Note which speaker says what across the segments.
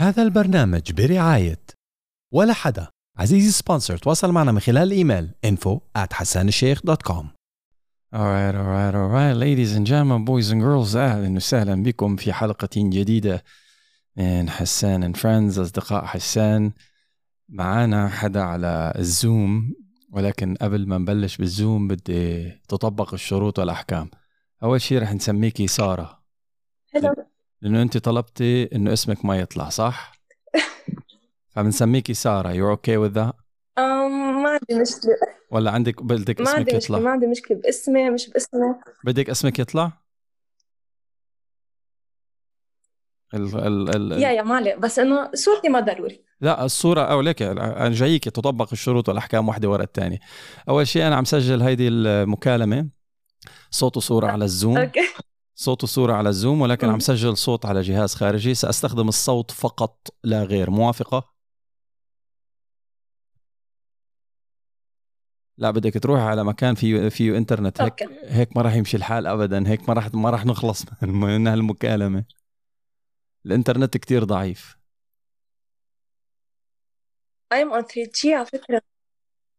Speaker 1: هذا البرنامج برعاية ولا حدا. عزيزي sponsor تواصل معنا من خلال الإيميل info at hassanالشيخ.com
Speaker 2: Alright, alright, alright, ladies and gentlemen, boys and girls, أهلا وسهلا بكم في حلقة جديدة من حسان and friends أصدقاء حسان. معانا حدا على الزوم ولكن قبل ما نبلش بالزوم بدي تطبق الشروط والأحكام. أول شيء رح نسميكي سارة.
Speaker 3: حلو
Speaker 2: لأنه أنت طلبتي إنه اسمك ما يطلع صح؟ فبنسميكي you're okay with that؟
Speaker 3: أم ما عندي مشكلة.
Speaker 2: ولا عندك بدك
Speaker 3: ما
Speaker 2: اسمك
Speaker 3: عندي مشكلة ما
Speaker 2: يطلع؟
Speaker 3: عندي مشكلة باسمي مش باسمي.
Speaker 2: بدك اسمك يطلع؟ ال ال ال
Speaker 3: يا يا مالي. بس إنه صورتي ما ضروري.
Speaker 2: لا الصورة أو لك أنا جايك تطبق الشروط والأحكام واحدة ورا الثانية أول شيء أنا عم سجل هيدي المكالمة صوت وصورة على الزوم.
Speaker 3: Okay.
Speaker 2: صوت وصورة على الزوم ولكن. عم سجل صوت على جهاز خارجي. سأستخدم الصوت فقط لا غير. موافقة؟ لا بدك تروح على مكان فيه فيه إنترنت. هيك
Speaker 3: okay.
Speaker 2: هيك ما راح يمشي الحال ابدا. هيك ما راح ما راح نخلص من هالمكالمة. الإنترنت كتير ضعيف.
Speaker 3: I'm on 3G على فكرة.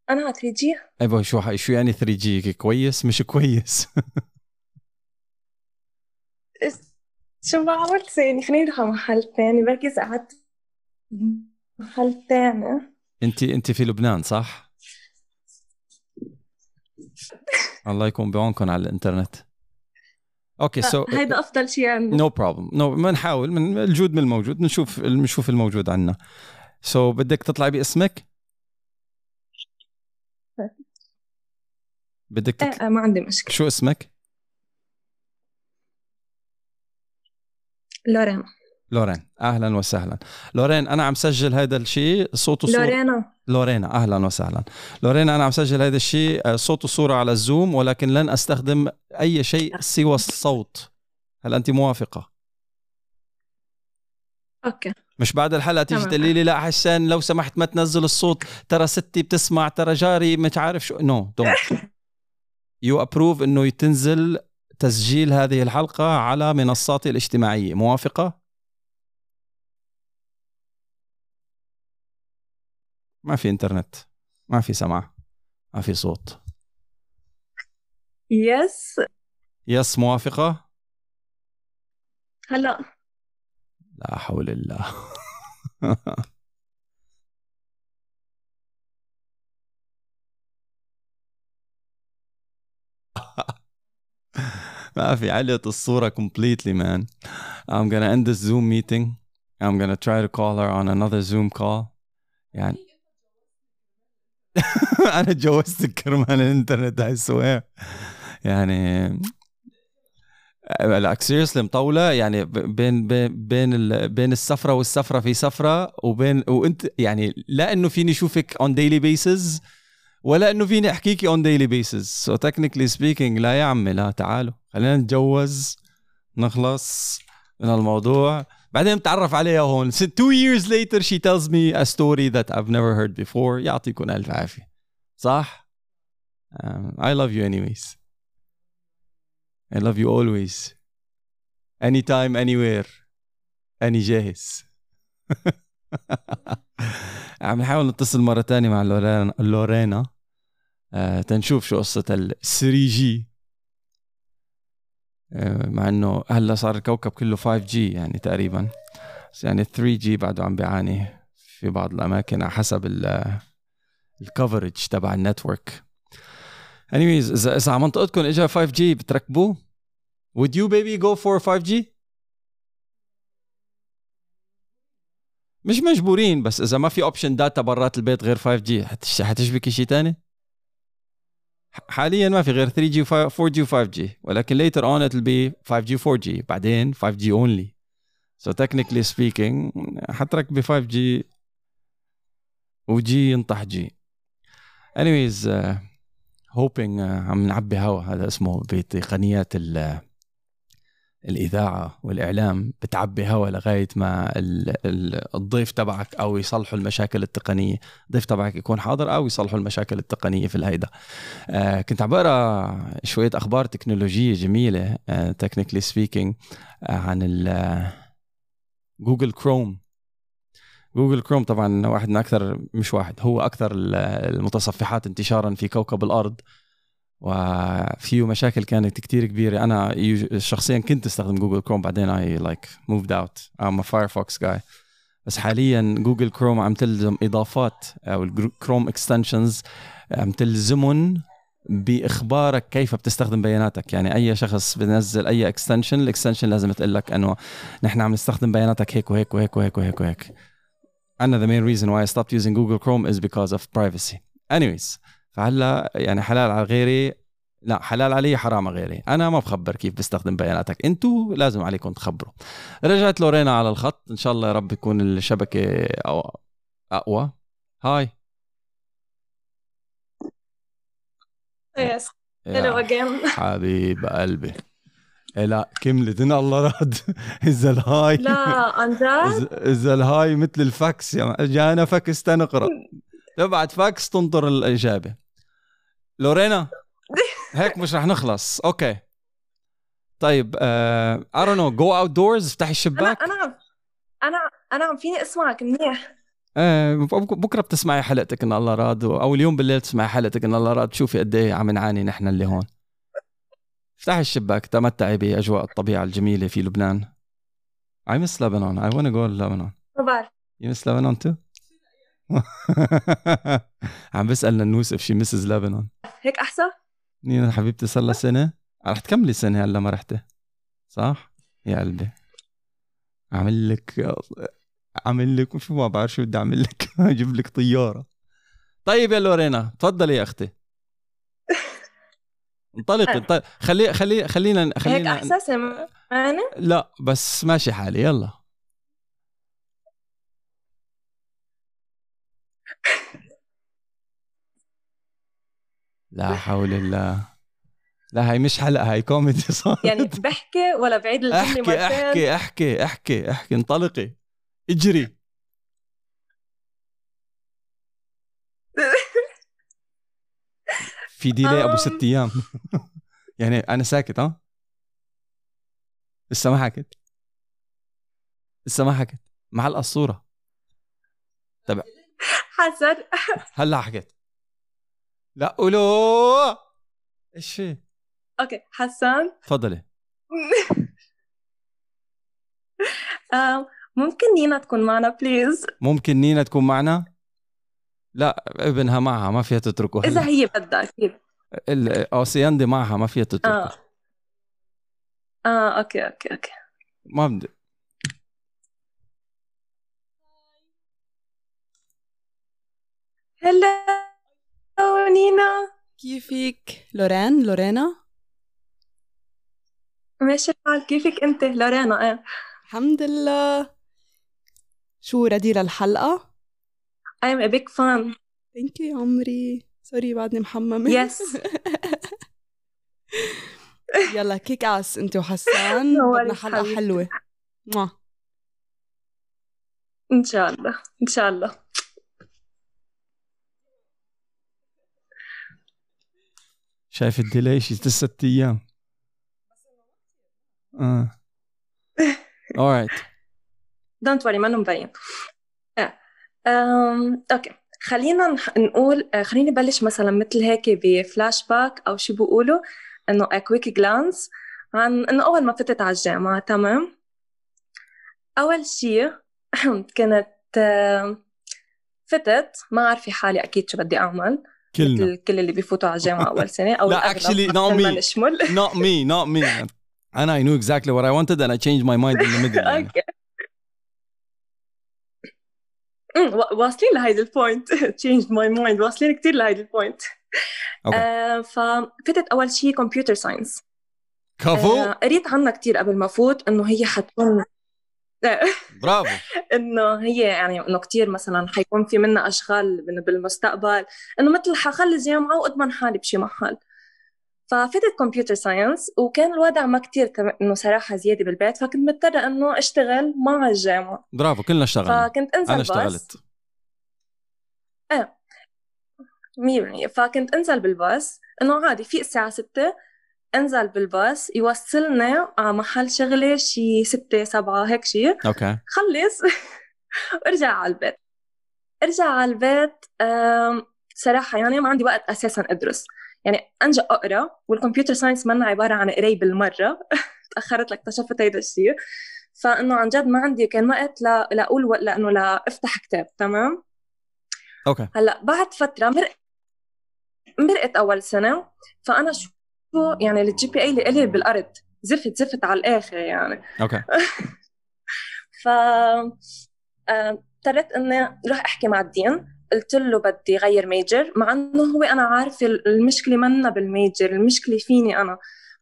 Speaker 3: أنا على 3G
Speaker 2: أيوه شو شو يعني 3G كويس؟ مش كويس.
Speaker 3: شو بعمل ثاني خليني نروح على محل تاني. بركي قعدت محل تاني.
Speaker 2: انت انت في لبنان صح؟ الله يكون بعونكم على الإنترنت. okay so
Speaker 3: هيدا أفضل شيء عندي
Speaker 2: no problem no بنحاول من الجود من الموجود. بنشوف بنشوف الموجود عنا. سو so, بدك تطلعي باسمك؟ بدك تطلع...
Speaker 3: إيه ما عندي مشكلة.
Speaker 2: شو اسمك؟
Speaker 3: لورين.
Speaker 2: لورين. أهلا وسهلا. لورين أنا عم سجل هذا الشيء صوت وصورة.
Speaker 3: لورينا
Speaker 2: لورينا أهلا وسهلا. لورينا أنا عم سجل هذا الشيء آه، صوت وصورة على الزوم ولكن لن أستخدم أي شيء سوى الصوت. هل أنت موافقة؟
Speaker 3: Okay.
Speaker 2: مش بعد الحلقة تيجي. تقولي لي لا حسان لو سمحت ما تنزل الصوت ترى ستي بتسمع ترى جاري مش عارف شو no don't you approve إنه تنزل تسجيل هذه الحلقة على منصاتي الاجتماعية. موافقة؟ ما في إنترنت ما في سمع ما في صوت.
Speaker 3: Yes
Speaker 2: يس موافقة؟
Speaker 3: هلا.
Speaker 2: لا حول الله. ما في علقت الصورة completely man. I'm gonna end this Zoom meeting. I'm gonna try to call her on another Zoom call. يعني أنا تجوزت كرمال الإنترنت I swear. يعني بالعكس سيريسلي مطولة. يعني بين بين بين ال- بين السفرة والسفرة في سفرة وبين وأنت يعني لا إنه فيني أشوفك on daily basis. ولا انه فيني احكيكي on daily basis so technically speaking لا يا عمي لا تعالوا خلينا نتجوز نخلص من الموضوع بعدين بتعرف عليها هون So two years later she tells me a story that I've never heard before يعطيكم الف عافية صح um, I love you anyways I love you always anytime anywhere anyways عم نحاول نتصل مرة تانية مع لورينا, لورينا. آه تنشوف شو قصة ال 3G آه مع إنه هلا صار الكوكب كله 5G يعني تقريبا. بس يعني 3G بعده عم بيعاني في بعض الأماكن على حسب ال coverage تبع ال network anyways اذا إذا على منطقتكم اجى 5G بتركبوه. Would you baby go for 5 مش مجبورين بس إذا ما في option data برات البيت غير 5G حتشبكي شيء تاني؟ حاليا ما في غير 3 جي 4 جي و 5 جي ولكن later on it'll be 5 جي 4 جي بعدين 5 جي only. So technically speaking حتركبي 5 جي وجي ينطح جي anyways uh, hoping uh, عم نعبي هوا. هذا اسمه بتقنيات ال الإذاعة والإعلام بتعبي هوا لغاية ما ال- ال- الضيف تبعك أو يصلحوا المشاكل التقنية. الضيف تبعك يكون حاضر أو يصلحوا المشاكل التقنية في الهيدا. آه كنت عم بقرأ شوية أخبار تكنولوجية جميلة آه technically speaking آه عن Google Chrome Google Chrome طبعا واحد من أكثر مش واحد هو أكثر ال- المتصفحات انتشارا في كوكب الأرض. وفيه مشاكل كانت كتير كبيرة. أنا شخصيا كنت أستخدم Google Chrome بعدين I like moved out I'm Firefox guy بس حاليا Google Chrome عم تلزم إضافات أو ال Chrome extensions عم تلزمهم بإخبارك كيف بتستخدم بياناتك. يعني أي شخص بنزل أي extension ال extension لازم تقول لك إنه نحن عم نستخدم بياناتك هيك وهيك وهيك وهيك وهيك وهيك. أنا the main reason why I stopped using Google Chrome is because of privacy. Anyways فهلأ يعني حلال على غيري لا حلال علي حرام على غيري. أنا ما بخبر كيف بستخدم بياناتك. أنتوا لازم عليكم تخبروا. رجعت لورينا على الخط. إن شاء الله يا رب يكون الشبكة أو أقوى. هاي.
Speaker 3: يس
Speaker 2: يا
Speaker 3: هلو اجين
Speaker 2: حبيب قلبي. لا كملت. إن الله راد. إذا الهاي
Speaker 3: لا عن جد؟
Speaker 2: اذا الهاي مثل الفاكس. يا م- جانا فاكس تنقرا تبعت فاكس تنطر الإجابة. لورينا؟ هيك مش رح نخلص. أوكي. طيب اي دونت نو جو اوت دورز افتحي
Speaker 3: أنا
Speaker 2: الشباك.
Speaker 3: أنا عم أنا أنا عم فيني أسمعك منيح.
Speaker 2: آه بك- بكرة بتسمعي حلقتك إن الله راد أو اليوم بالليل تسمعي حلقتك إن الله راد. تشوفي قد إيه عم نعاني نحن اللي هون. افتحي الشباك تمتعي بأجواء الطبيعة الجميلة في لبنان. I miss Lebanon. I want to go to Lebanon.
Speaker 3: ما بعرف
Speaker 2: You miss Lebanon too? عم بسأل ننوس if she misses Lebanon.
Speaker 3: هيك أحسن؟
Speaker 2: نينا حبيبتي صار لها سنة. رح تكملي سنة هلا ما رحتي. صح؟ يا قلبي. عامل لك عامل لك شو ما بعرف شو بدي أعمل لك. أجيب لك طيارة. طيب يا لورينا تفضلي يا أختي. انطلقي. انطلقي خلي خلي خلينا
Speaker 3: هيك
Speaker 2: خلينا
Speaker 3: أحسن سمعني
Speaker 2: لا بس ماشي حالي. يلا. لا حول الله. لا هاي مش حلقة هاي كوميدي صار
Speaker 3: يعني بحكي ولا بعيد الجمله
Speaker 2: احكي
Speaker 3: مرتين؟
Speaker 2: احكي احكي احكي احكي انطلقي. اجري. في delay
Speaker 3: أبو.
Speaker 2: ست أيام. يعني أنا ساكت ها؟ لسه ما حكت لسه ما حكت معلقه الصورة
Speaker 3: حسن.
Speaker 2: هلا حكيت. لا قولوا. إيش في؟
Speaker 3: Okay حسن.
Speaker 2: تفضلي.
Speaker 3: آم، ممكن نينا تكون معنا please
Speaker 2: ممكن نينا تكون معنا؟ لا ابنها معها ما فيها تتركه. إذا
Speaker 3: هي بدها أكيد.
Speaker 2: ال- اوسياندي معها ما فيها تتركه.
Speaker 3: آه. آه okay okay okay.
Speaker 2: ما بدي.
Speaker 3: Hello نينا
Speaker 4: كيفك؟ لورين لورينا.
Speaker 3: ماشي الحال. كيفك أنت؟ لورينا إيه.
Speaker 4: الحمد لله. شو ready للحلقة
Speaker 3: I am a big fan.
Speaker 4: Thank you يا عمري. Sorry بعدني محممة.
Speaker 3: Yes.
Speaker 4: يلا kick ass أنت وحسان. بدنا حلقة. حلوة.
Speaker 3: إن شاء الله إن شاء الله.
Speaker 2: شايف ال delay شي ست أيام. آه. Alright
Speaker 3: don't worry منه مبين okay. خلينا نقول آه، خليني نبلش مثلا مثل هيك بفلاش باك أو شو بيقولوا إنه quick glance عن إنه أول ما فتت على الجامعة تمام؟ أول شيء كانت آه، فتت ما عارفة حالي أكيد شو بدي أعمل.
Speaker 2: كلنا.
Speaker 3: مثل كل اللي بيفوتوا على الجامعة أول سنة أو
Speaker 2: لا،
Speaker 3: مش
Speaker 2: me.
Speaker 3: نشمل.
Speaker 2: Not me not me. أنا I knew exactly what I wanted and I changed my mind in the middle يعني.
Speaker 3: okay واصلين لهيدي ال point changed my mind. واصلين كتير لهيدي البوينت. آه ففتت أول شيء computer science
Speaker 2: كفو؟
Speaker 3: قريت عنها كتير قبل ما فوت إنه هي حتكون
Speaker 2: برافو.
Speaker 3: إنه هي يعني إنه كتير مثلا حيكون في منها أشغال بال- بالمستقبل. إنه مثل حخلص جامعه واضمن حالي بشي محل ففتت computer science وكان الوضع ما كتير إنه صراحة زيادة بالبيت فكنت مضطرة إنه أشتغل مع الجامعة.
Speaker 2: برافو كلنا اشتغلنا.
Speaker 3: فكنت أنزل
Speaker 2: أنا
Speaker 3: بس.
Speaker 2: اشتغلت
Speaker 3: 100% فكنت أنزل بالباص. إنه عادي في الساعة 6 انزل بالباص يوصلنا على محل شغلي شي 6 7 هيك شي.
Speaker 2: okay.
Speaker 3: خلص. وارجع على البيت. ارجع على البيت صراحة يعني ما عندي وقت أساسا أدرس. يعني أنجا أقرأ وال computer science منا عبارة عن قراية بالمرة. تأخرت لاكتشفت هيدا الشيء فإنه عن جد ما عندي كان وقت لا لأقول و... لأنه لأفتح كتاب تمام؟
Speaker 2: okay.
Speaker 3: هلأ بعد فترة مرق مرقت أول سنة. فأنا شو يعني ال GPA اللي إلي بالأرض زفت زفت على الآخر يعني.
Speaker 2: okay.
Speaker 3: ف اضطريت إني أروح أحكي مع ال dean. قلت له بدي غير major مع إنه هو أنا عارفة المشكلة منا بال major المشكلة فيني أنا.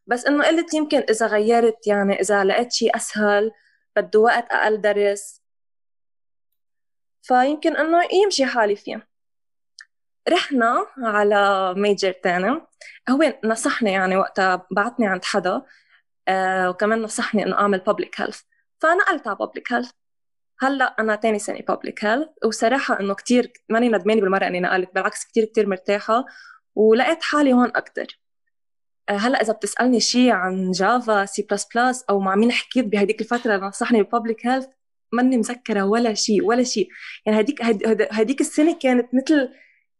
Speaker 3: بس إنه قلت يمكن إذا غيرت يعني إذا لقيت شيء أسهل بده وقت أقل درس. فيمكن إنه يمشي حالي فيه. رحنا على major تاني. هو نصحني يعني وقتها بعتني عند حدا آه وكمان نصحني إنه أعمل public health. فنقلت على public health. هلأ أنا تاني سنة public health وصراحة إنه كتير ماني ندمانة بالمرة إني نقلت بالعكس كتير كتير مرتاحة ولقيت حالي هون أكثر هلأ إذا بتسألني شيء عن جافا سي بلس بلس أو مع مين حكيت بهديك الفترة نصحني ب public health ماني مذكره ولا شيء ولا شيء يعني هديك هد- هديك السنة كانت مثل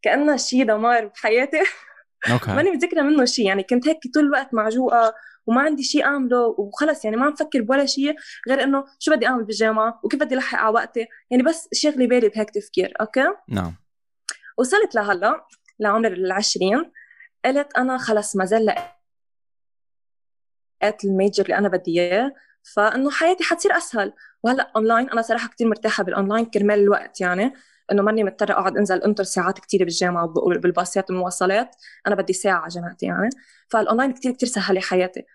Speaker 3: كأنها شيء دمار بحياتي
Speaker 2: okay.
Speaker 3: ماني متذكرة منه شيء يعني كنت هيك طول الوقت معجوقة وما عندي شيء أعمله وخلص يعني ما عم فكر بولا شيء غير إنه شو بدي أعمل بالجامعة وكيف بدي الحق على وقتي. يعني بس شغلي بالي بهيك تفكير okay؟
Speaker 2: نعم.
Speaker 3: وصلت لهلا لعمر العشرين قلت أنا خلص ما زال لقيت ال major اللي أنا بدي إياه فإنه حياتي حتصير أسهل. وهلأ اونلاين أنا صراحة كثير مرتاحة بالاونلاين كرمال الوقت يعني. إنه ماني مضطرة أقعد أنزل انطر ساعات كثيره بالجامعة بالباصات والمواصلات. أنا بدي ساعة على جامعتي يعني. فالأونلاين كثير كثير سهل لي حياتي.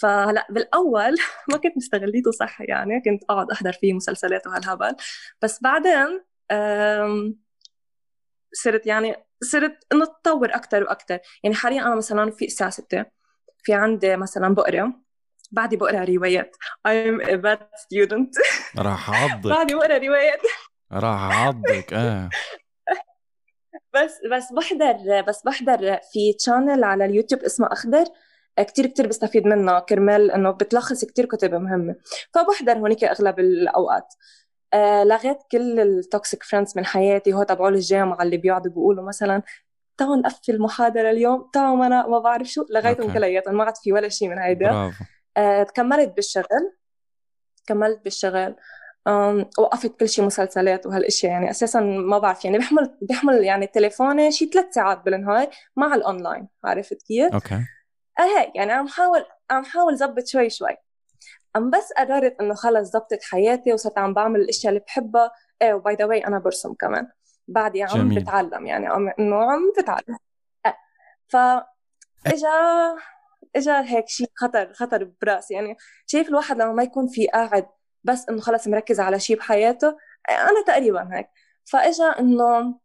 Speaker 3: فهلأ بالأول ما كنت مستغليته صح يعني. كنت أقعد أحضر فيه مسلسلات وهالهبل. بس بعدين صرت يعني صرت إنه تطور أكثر وأكثر يعني حاليا أنا مثلا في الساعة 6 في عندي مثلا بقرا بعدي بقرا روايات. I'm a bad student.
Speaker 2: راح
Speaker 3: بعدي بقرا روايات.
Speaker 2: راح أعضك. آه.
Speaker 3: بس بس بحضر بس بحضر في channel على اليوتيوب اسمه أخضر. كتير كتير بستفيد منها كرمال إنه بتلخص كتير كتب مهمة. فبحضر هونيك أغلب الأوقات. آه لغيت كل ال toxic friends من حياتي. هو تبعول الجامعة اللي بيقعدوا بيقولوا مثلا تعالوا نقفل المحاضرة اليوم. تعالوا ما أنا ما بعرف شو. لغيتهم. كلياتهم. ما عاد في ولا شيء من هيدا. آه، كملت بالشغل. كملت بالشغل. وقفت كل شيء مسلسلات وهالأشياء يعني أساسا ما بعرف يعني بحمل بحمل يعني تليفوني شي ثلاث ساعات بالنهار مع الأونلاين عرفت كيف؟
Speaker 2: okay
Speaker 3: آه هيك يعني عم حاول عم حاول زبط شوي شوي عم بس قررت إنه خلص زبطت حياتي وصرت عم بعمل الأشياء اللي بحبها إيه و by the way أنا برسم كمان بعدي عم
Speaker 2: جميل.
Speaker 3: بتعلم يعني عم إنه عم بتعلم آه. ف إجا إجا هيك شيء خطر خطر براسي يعني شايف الواحد لما ما يكون في قاعد بس إنه خلص مركز على شيء بحياته أنا تقريبا هيك. فإجا إنه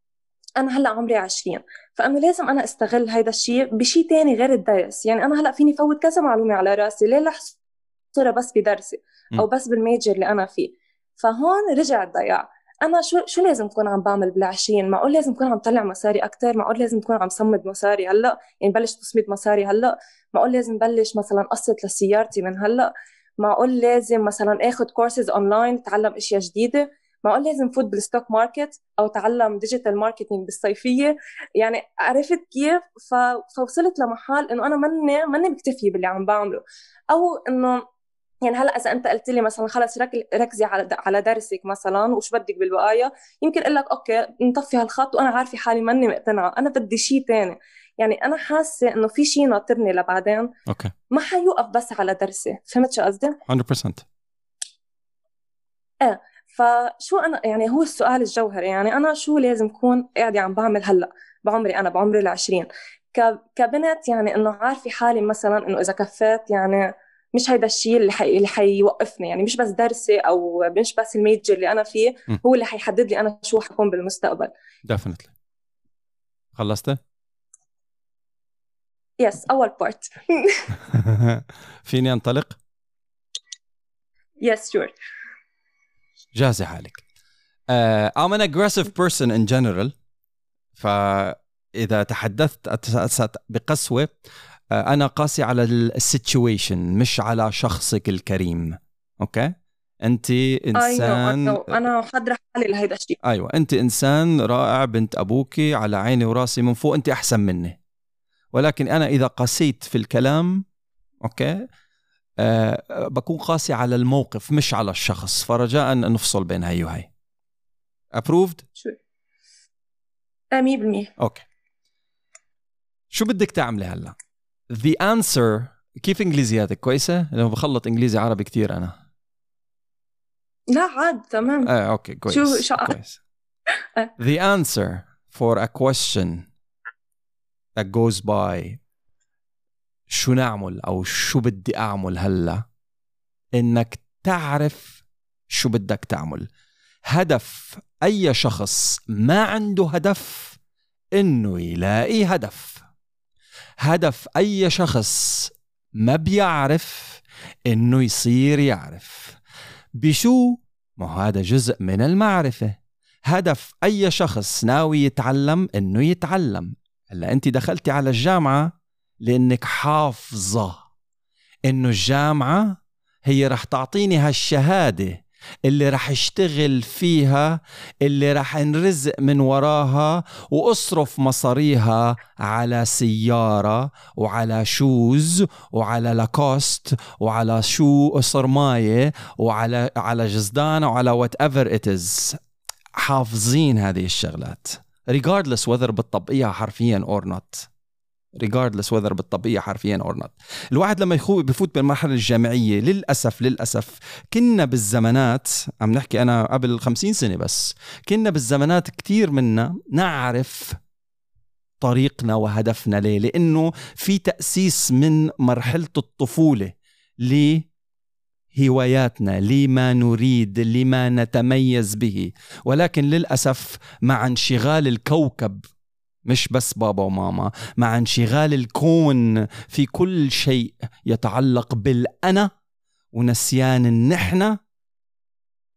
Speaker 3: أنا هلأ عمري 20 فإنه لازم أنا أستغل هيدا الشيء بشيء تاني غير الدرس. يعني أنا هلأ فيني فوت كذا معلومة على راسي ليه احصرها بس بدرسي
Speaker 2: أو.
Speaker 3: بس بال major اللي أنا فيه؟ فهون رجع الضياع. أنا شو شو لازم اكون عم بعمل بالعشرين؟ معقول لازم اكون عم طلع مصاري أكثر معقول لازم اكون عم صمد مصاري هلأ؟ يعني بلش تصميد مصاري هلأ؟ معقول لازم بلش مثلا قسط لسيارتي من هلأ؟ معقول لازم مثلا اخذ courses online أتعلم أشياء جديدة؟ معقول لازم فوت بال stock market أو أتعلم digital marketing بالصيفية؟ يعني عرفت كيف؟ ف... فوصلت لمحل إنه أنا مني مني مكتفيه باللي عم بعمله. أو إنه يعني هلأ إذا أنت قلت لي مثلا خلص رك- ركزي على على درسك مثلا وشو بدك بالبقايا يمكن أقول لك okay نطفي هالخط وأنا عارفة حالي ماني مقتنعة أنا بدي شيء تاني. يعني أنا حاسة إنه في شيء ناطرني لبعدين.
Speaker 2: okay.
Speaker 3: ما حيوقف بس على درسي. فهمت شو قصدي؟
Speaker 2: 100%
Speaker 3: فشو أنا يعني هو السؤال الجوهري يعني أنا شو لازم اكون قاعدة عم بعمل هلأ بعمري أنا بعمري العشرين؟ ك- كبنت يعني إنه عارفة حالي مثلا إنه إذا كفيت يعني مش هيدا الشيء اللي حي... اللي حيوقفني. يعني مش بس درسي أو مش بس ال major اللي أنا فيه
Speaker 2: م.
Speaker 3: هو اللي حيحدد لي أنا شو حكون بالمستقبل.
Speaker 2: definitely خلصت؟
Speaker 3: yes أول part
Speaker 2: فيني أنطلق؟
Speaker 3: yes sure
Speaker 2: جاهزة حالك. Uh, I'm an aggressive person in general. فإذا تحدثت بقسوة uh, أنا قاسي على ال situation مش على شخصك الكريم.
Speaker 3: okay؟
Speaker 2: إنسان
Speaker 3: no أنا حاضرة حالي لهيدا الشيء
Speaker 2: أيوه أنت إنسان رائع بنت أبوك على عيني وراسي من فوق أنت أحسن مني ولكن أنا إذا قسيت في الكلام okay أه بكون قاسي على الموقف مش على الشخص. فرجاء نفصل بين هي وهي approved
Speaker 3: شو؟ آه 100%
Speaker 2: okay. شو بدك تعملي هلأ؟ The answer كيف إنجليزياتك؟ كويسة؟ لأنه بخلط إنجليزي عربي كتير أنا.
Speaker 3: لا عاد تمام.
Speaker 2: آه أوكي كويس
Speaker 3: شو- شو-
Speaker 2: كويس. The answer for a question. That goes by شو نعمل أو شو بدي أعمل هلا؟ إنك تعرف شو بدك تعمل. هدف أي شخص ما عنده هدف إنه يلاقي هدف. هدف أي شخص ما بيعرف إنه يصير يعرف. بشو؟ ما هذا جزء من المعرفة. هدف أي شخص ناوي يتعلم إنه يتعلم. هلا أنت دخلتي على الجامعة لأنك حافظة إنه الجامعة هي رح تعطيني هالشهادة اللي رح اشتغل فيها اللي رح انرزق من وراها وأصرف مصاريها على سيارة وعلى shoes وعلى لاكوست وعلى شو صرماية وعلى على جزدان وعلى whatever it حافظين هذه الشغلات. Regardless whether بتطبقيها حرفيا or not. Regardless whether بتطبقيها حرفيا or not. الواحد لما يخو بفوت بالمرحلة الجامعية للأسف للأسف كنا بالزمانات عم نحكي أنا قبل خمسين سنة بس كنا بالزمانات كتير منا نعرف طريقنا وهدفنا ليه لأنه في تأسيس من مرحلة الطفولة لهواياتنا لما نريد لما نتميز به. ولكن للأسف مع انشغال الكوكب مش بس بابا وماما مع انشغال الكون في كل شيء يتعلق بالأنا ونسيان النحن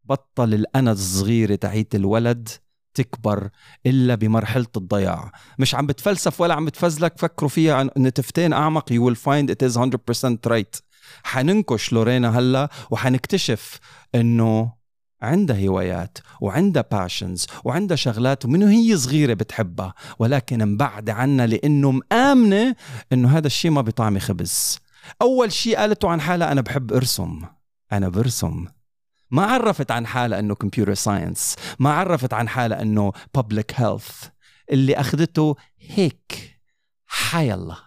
Speaker 2: بطل الأنا الصغيرة تاعيت الولد تكبر إلا بمرحلة الضياع. مش عم بتفلسف ولا عم بتفزلك فكروا فيها. نتفتين أعمق you will find it is 100% right. حننكش لورينا هلا وحنكتشف إنه عندها هوايات وعندها باشنز وعندها شغلات ومن هي صغيرة بتحبها ولكن مبعد عنا لأنه مآمنة أنه هذا الشيء ما بطعمي خبز. أول شيء قالته عن حالها أنا بحب أرسم. أنا برسم. ما عرفت عن حالها أنه computer science ما عرفت عن حالها أنه public health. اللي أخذته هيك. حي الله.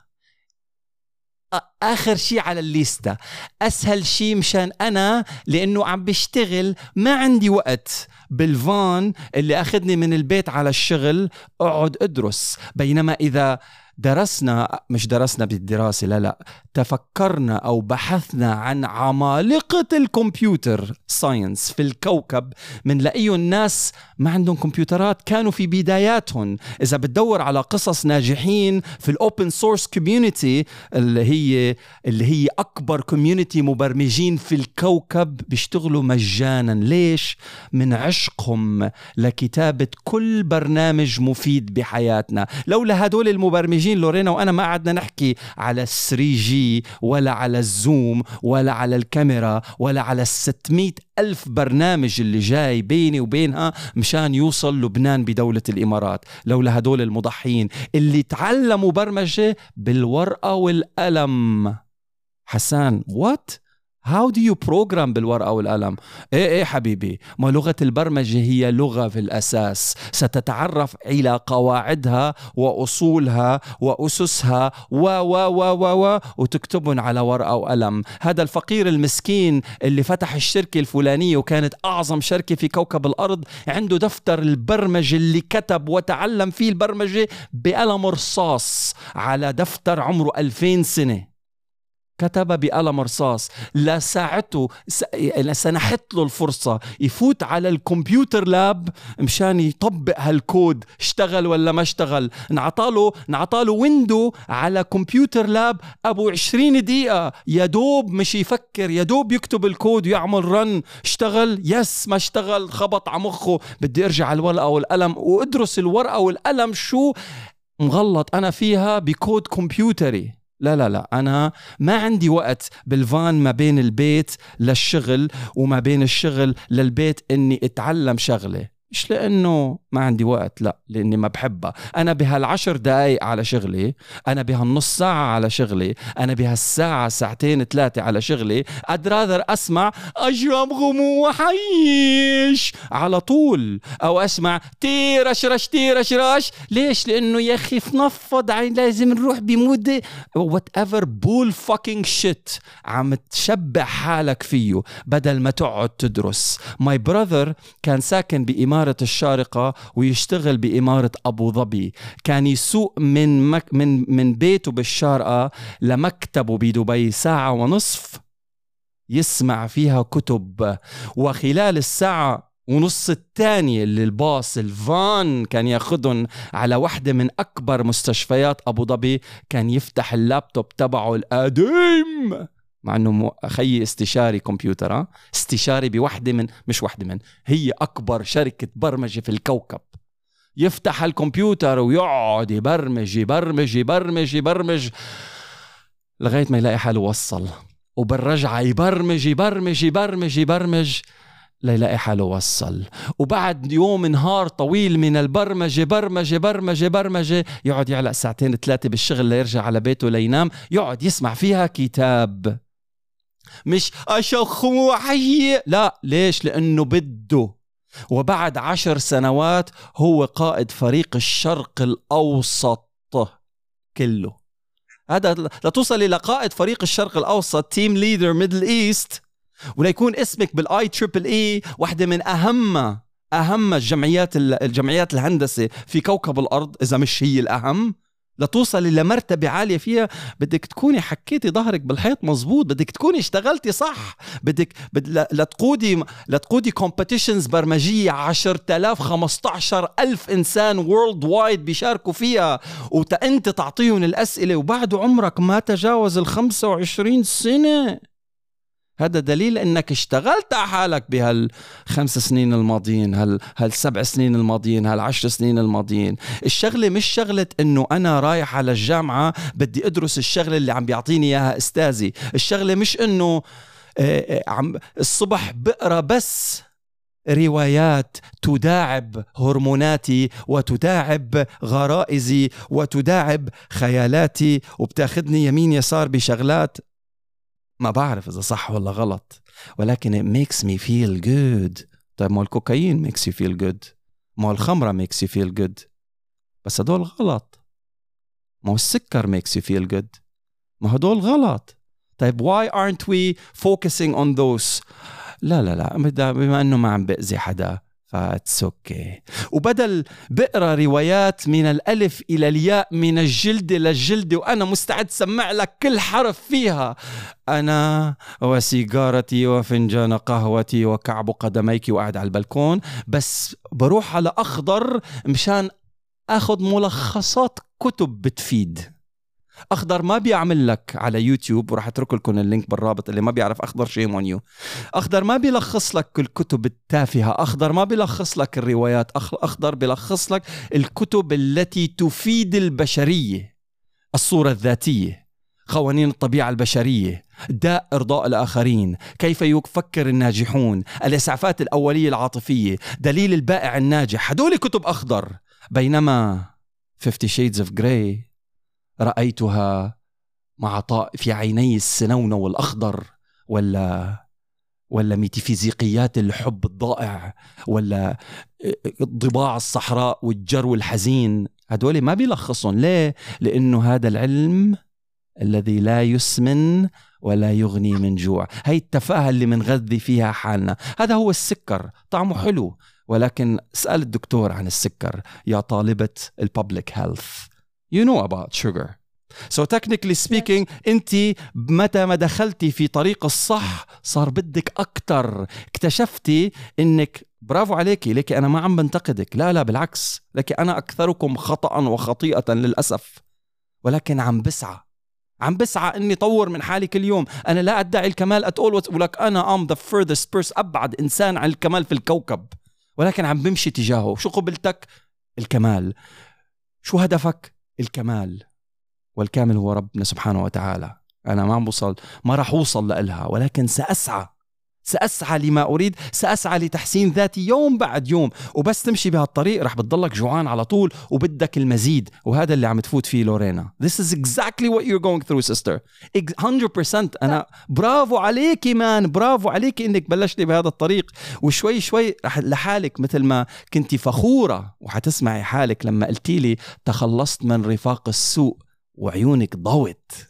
Speaker 2: آخر شيء على الليستة. أسهل شيء مشان أنا لأنه عم بشتغل ما عندي وقت. بالفان اللي أخذني من البيت على الشغل أقعد أدرس. بينما إذا درسنا مش درسنا بالدراسة لا لا تفكرنا أو بحثنا عن عمالقة ال computer science في الكوكب منلاقيه الناس ما عندهم كمبيوترات كانوا في بداياتهم. إذا بتدور على قصص ناجحين في ال open source community اللي هي اللي هي أكبر community مبرمجين في الكوكب بيشتغلوا مجانا. ليش؟ من عشقهم لكتابة كل برنامج مفيد بحياتنا. لولا هدول المبرمجين لورينا وأنا ما قعدنا نحكي على 3 جي ولا على الزوم ولا على الكاميرا ولا على ال 600 ألف برنامج اللي جاي بيني وبينها مشان يوصل لبنان بدولة الإمارات. لولا هدول المضحيين اللي تعلموا برمجة بالورقة والقلم. حسان وات How do you program بالورقة والقلم؟ إيه إيه حبيبي، ما لغة البرمجة هي لغة في الأساس، ستتعرف إلى قواعدها وأصولها وأسسها و و و و و وتكتبهم على ورقة وقلم، هذا الفقير المسكين اللي فتح الشركة الفلانية وكانت أعظم شركة في كوكب الأرض عنده دفتر البرمجة اللي كتب وتعلم فيه البرمجة بقلم رصاص على دفتر عمره 2000 سنة. كتب بقلم رصاص لساعته سنحت له الفرصة يفوت على ال computer lab مشان يطبق هالكود اشتغل ولا ما اشتغل. نعطاله نعطاله window على computer lab أبو 20 دقيقة. يا دوب مش يفكر يا دوب يكتب الكود ويعمل run اشتغل yes ما اشتغل خبط على مخه. بدي أرجع على الورقة والقلم وأدرس الورقة والقلم شو مغلط أنا فيها بكود كمبيوتري. لا لا لا أنا ما عندي وقت بالفان ما بين البيت للشغل وما بين الشغل للبيت إني أتعلم شغلة. مش لأنه ما عندي وقت لا لأني ما بحبها. أنا بهالعشر دقايق على شغلي أنا بهالنص ساعة على شغلي أنا بهالساعة ساعتين ثلاثة على شغلي rather أسمع اشرب غمو وحيش على طول أو أسمع تيرشرش تيرشرش ليش؟ لأنه يا أخي فنفض عين لازم نروح بمود whatever bull fucking shit عم تشبع حالك فيه بدل ما تقعد تدرس. my brother كان ساكن بإمارة الشارقة ويشتغل بإمارة أبو ظبي. كان يسوق من مك من من بيته بالشارقة لمكتبه بدبي. ساعة ونصف يسمع فيها كتب. وخلال الساعة ونص الثانية اللي الباص الفان كان ياخذهم على واحدة من أكبر مستشفيات أبو ظبي. كان يفتح اللابتوب تبعه القديم مع إنه خيي استشاري كمبيوتر ها؟ استشاري بوحدة من مش وحدة من هي أكبر شركة برمجة في الكوكب. يفتح الكمبيوتر ويقعد يبرمج يبرمج يبرمج يبرمج لغاية ما يلاقي حاله وصل. وبالرجعة يبرمج يبرمج يبرمج يبرمج ليلاقي حاله وصل. وبعد يوم نهار طويل من البرمجة برمجة برمجة برمجة يقعد يعلق ساعتين ثلاثة بالشغل ليرجع على بيته لينام يقعد يسمع فيها كتاب. مش أشخ وحي لا. ليش؟ لأنه بده. وبعد عشر سنوات هو قائد فريق الشرق الأوسط كله. هذا لتوصل إلى قائد فريق الشرق الأوسط team leader Middle East وليكون اسمك بال I triple E واحدة من أهم أهم الجمعيات الجمعيات الهندسة في كوكب الأرض إذا مش هي الأهم. لتوصل إلى مرتبة عالية فيها. بدك تكوني حكيتي ظهرك بالحيط مزبوط بدك تكوني اشتغلتي صح. بدك بد... لتقودي لتقودي competitions برمجية 10000 15000 إنسان worldwide بيشاركوا فيها. وانت تعطيهم الأسئلة وبعد عمرك ما تجاوز ال 25 سنة. هذا دليل إنك اشتغلت على حالك بهالخمس سنين الماضيين هال هالسبع سنين الماضيين هالعشر سنين الماضيين. الشغلة مش شغلة إنه أنا رايح على الجامعة بدي أدرس الشغلة اللي عم بيعطيني إياها أستاذي. الشغلة مش إنه عم الصبح بقرأ بس روايات تداعب هرموناتي وتداعب غرائزي وتداعب خيالاتي وبتاخذني يمين يسار بشغلات. ما بعرف إذا صح ولا غلط. ولكن it makes me feel good. طيب ما الكوكايين makes you feel good. ما الخمرة makes you feel good. بس هدول غلط. ما السكر makes you feel good. ما هدول غلط. طيب why aren't we focusing on those لا لا لا. بما إنه ما عم بأذي حدا. that's okay. وبدل بقرأ روايات من الألف إلى الياء من الجلد للجلد وأنا مستعد سمع لك كل حرف فيها. أنا وسيجارتي وفنجان قهوتي وكعب قدميك وقاعد على البلكون بس بروح على أخضر مشان آخذ ملخصات كتب بتفيد. أخضر ما بيعمل لك على يوتيوب وراح أترك لكم ال link بالرابط اللي ما بيعرف أخضر shame on you. أخضر ما بيلخص لك الكتب التافهة أخضر ما بيلخص لك الروايات أخضر بيلخص لك الكتب التي تفيد البشرية الصورة الذاتية قوانين الطبيعة البشرية داء إرضاء الآخرين كيف يفكر الناجحون الإسعافات الأولية العاطفية دليل البائع الناجح. هدول كتب أخضر. بينما 50 Shades of Grey رأيتها مع في عيني السنونة والأخضر ولا ولا ميتافيزيقيات الحب الضائع ولا ضباع الصحراء والجرو الحزين هدول ما بيلخصهم ليه؟ لأنه هذا العلم الذي لا يسمن ولا يغني من جوع. هي التفاهة اللي منغذي فيها حالنا. هذا هو السكر. طعمه حلو. ولكن اسأل الدكتور عن السكر يا طالبة الببليك هيلث you know about sugar. So technically speaking انت متى ما دخلتي في طريق الصح صار بدك أكثر اكتشفتي إنك برافو عليكي لكي أنا ما عم بنتقدك. لا لا بالعكس. لكي أنا أكثركم خطأ وخطيئة للأسف. ولكن عم بسعى. عم بسعى إني طور من حالي كل يوم. أنا لا أدعي الكمال اتقول ولك أنا ام ذا furthest person أبعد إنسان عن الكمال في الكوكب. ولكن عم بمشي تجاهه. شو قبلتك؟ الكمال. شو هدفك؟ الكمال والكامل هو ربنا سبحانه وتعالى. أنا ما عم بوصل ما راح أوصل لها ولكن سأسعى. سأسعى لما أريد سأسعى لتحسين ذاتي يوم بعد يوم. وبس تمشي بهالطريق رح بتضلك جوعان على طول وبدك المزيد. وهذا اللي عم تفوت فيه لورينا. This is exactly what you're going through sister. 100% أنا برافو عليكي مان برافو عليكي إنك بلشتي بهذا الطريق. وشوي شوي رح لحالك مثل ما كنتي فخورة. وحتسمعي حالك لما قلتي لي تخلصت من رفاق السوء وعيونك ضوت.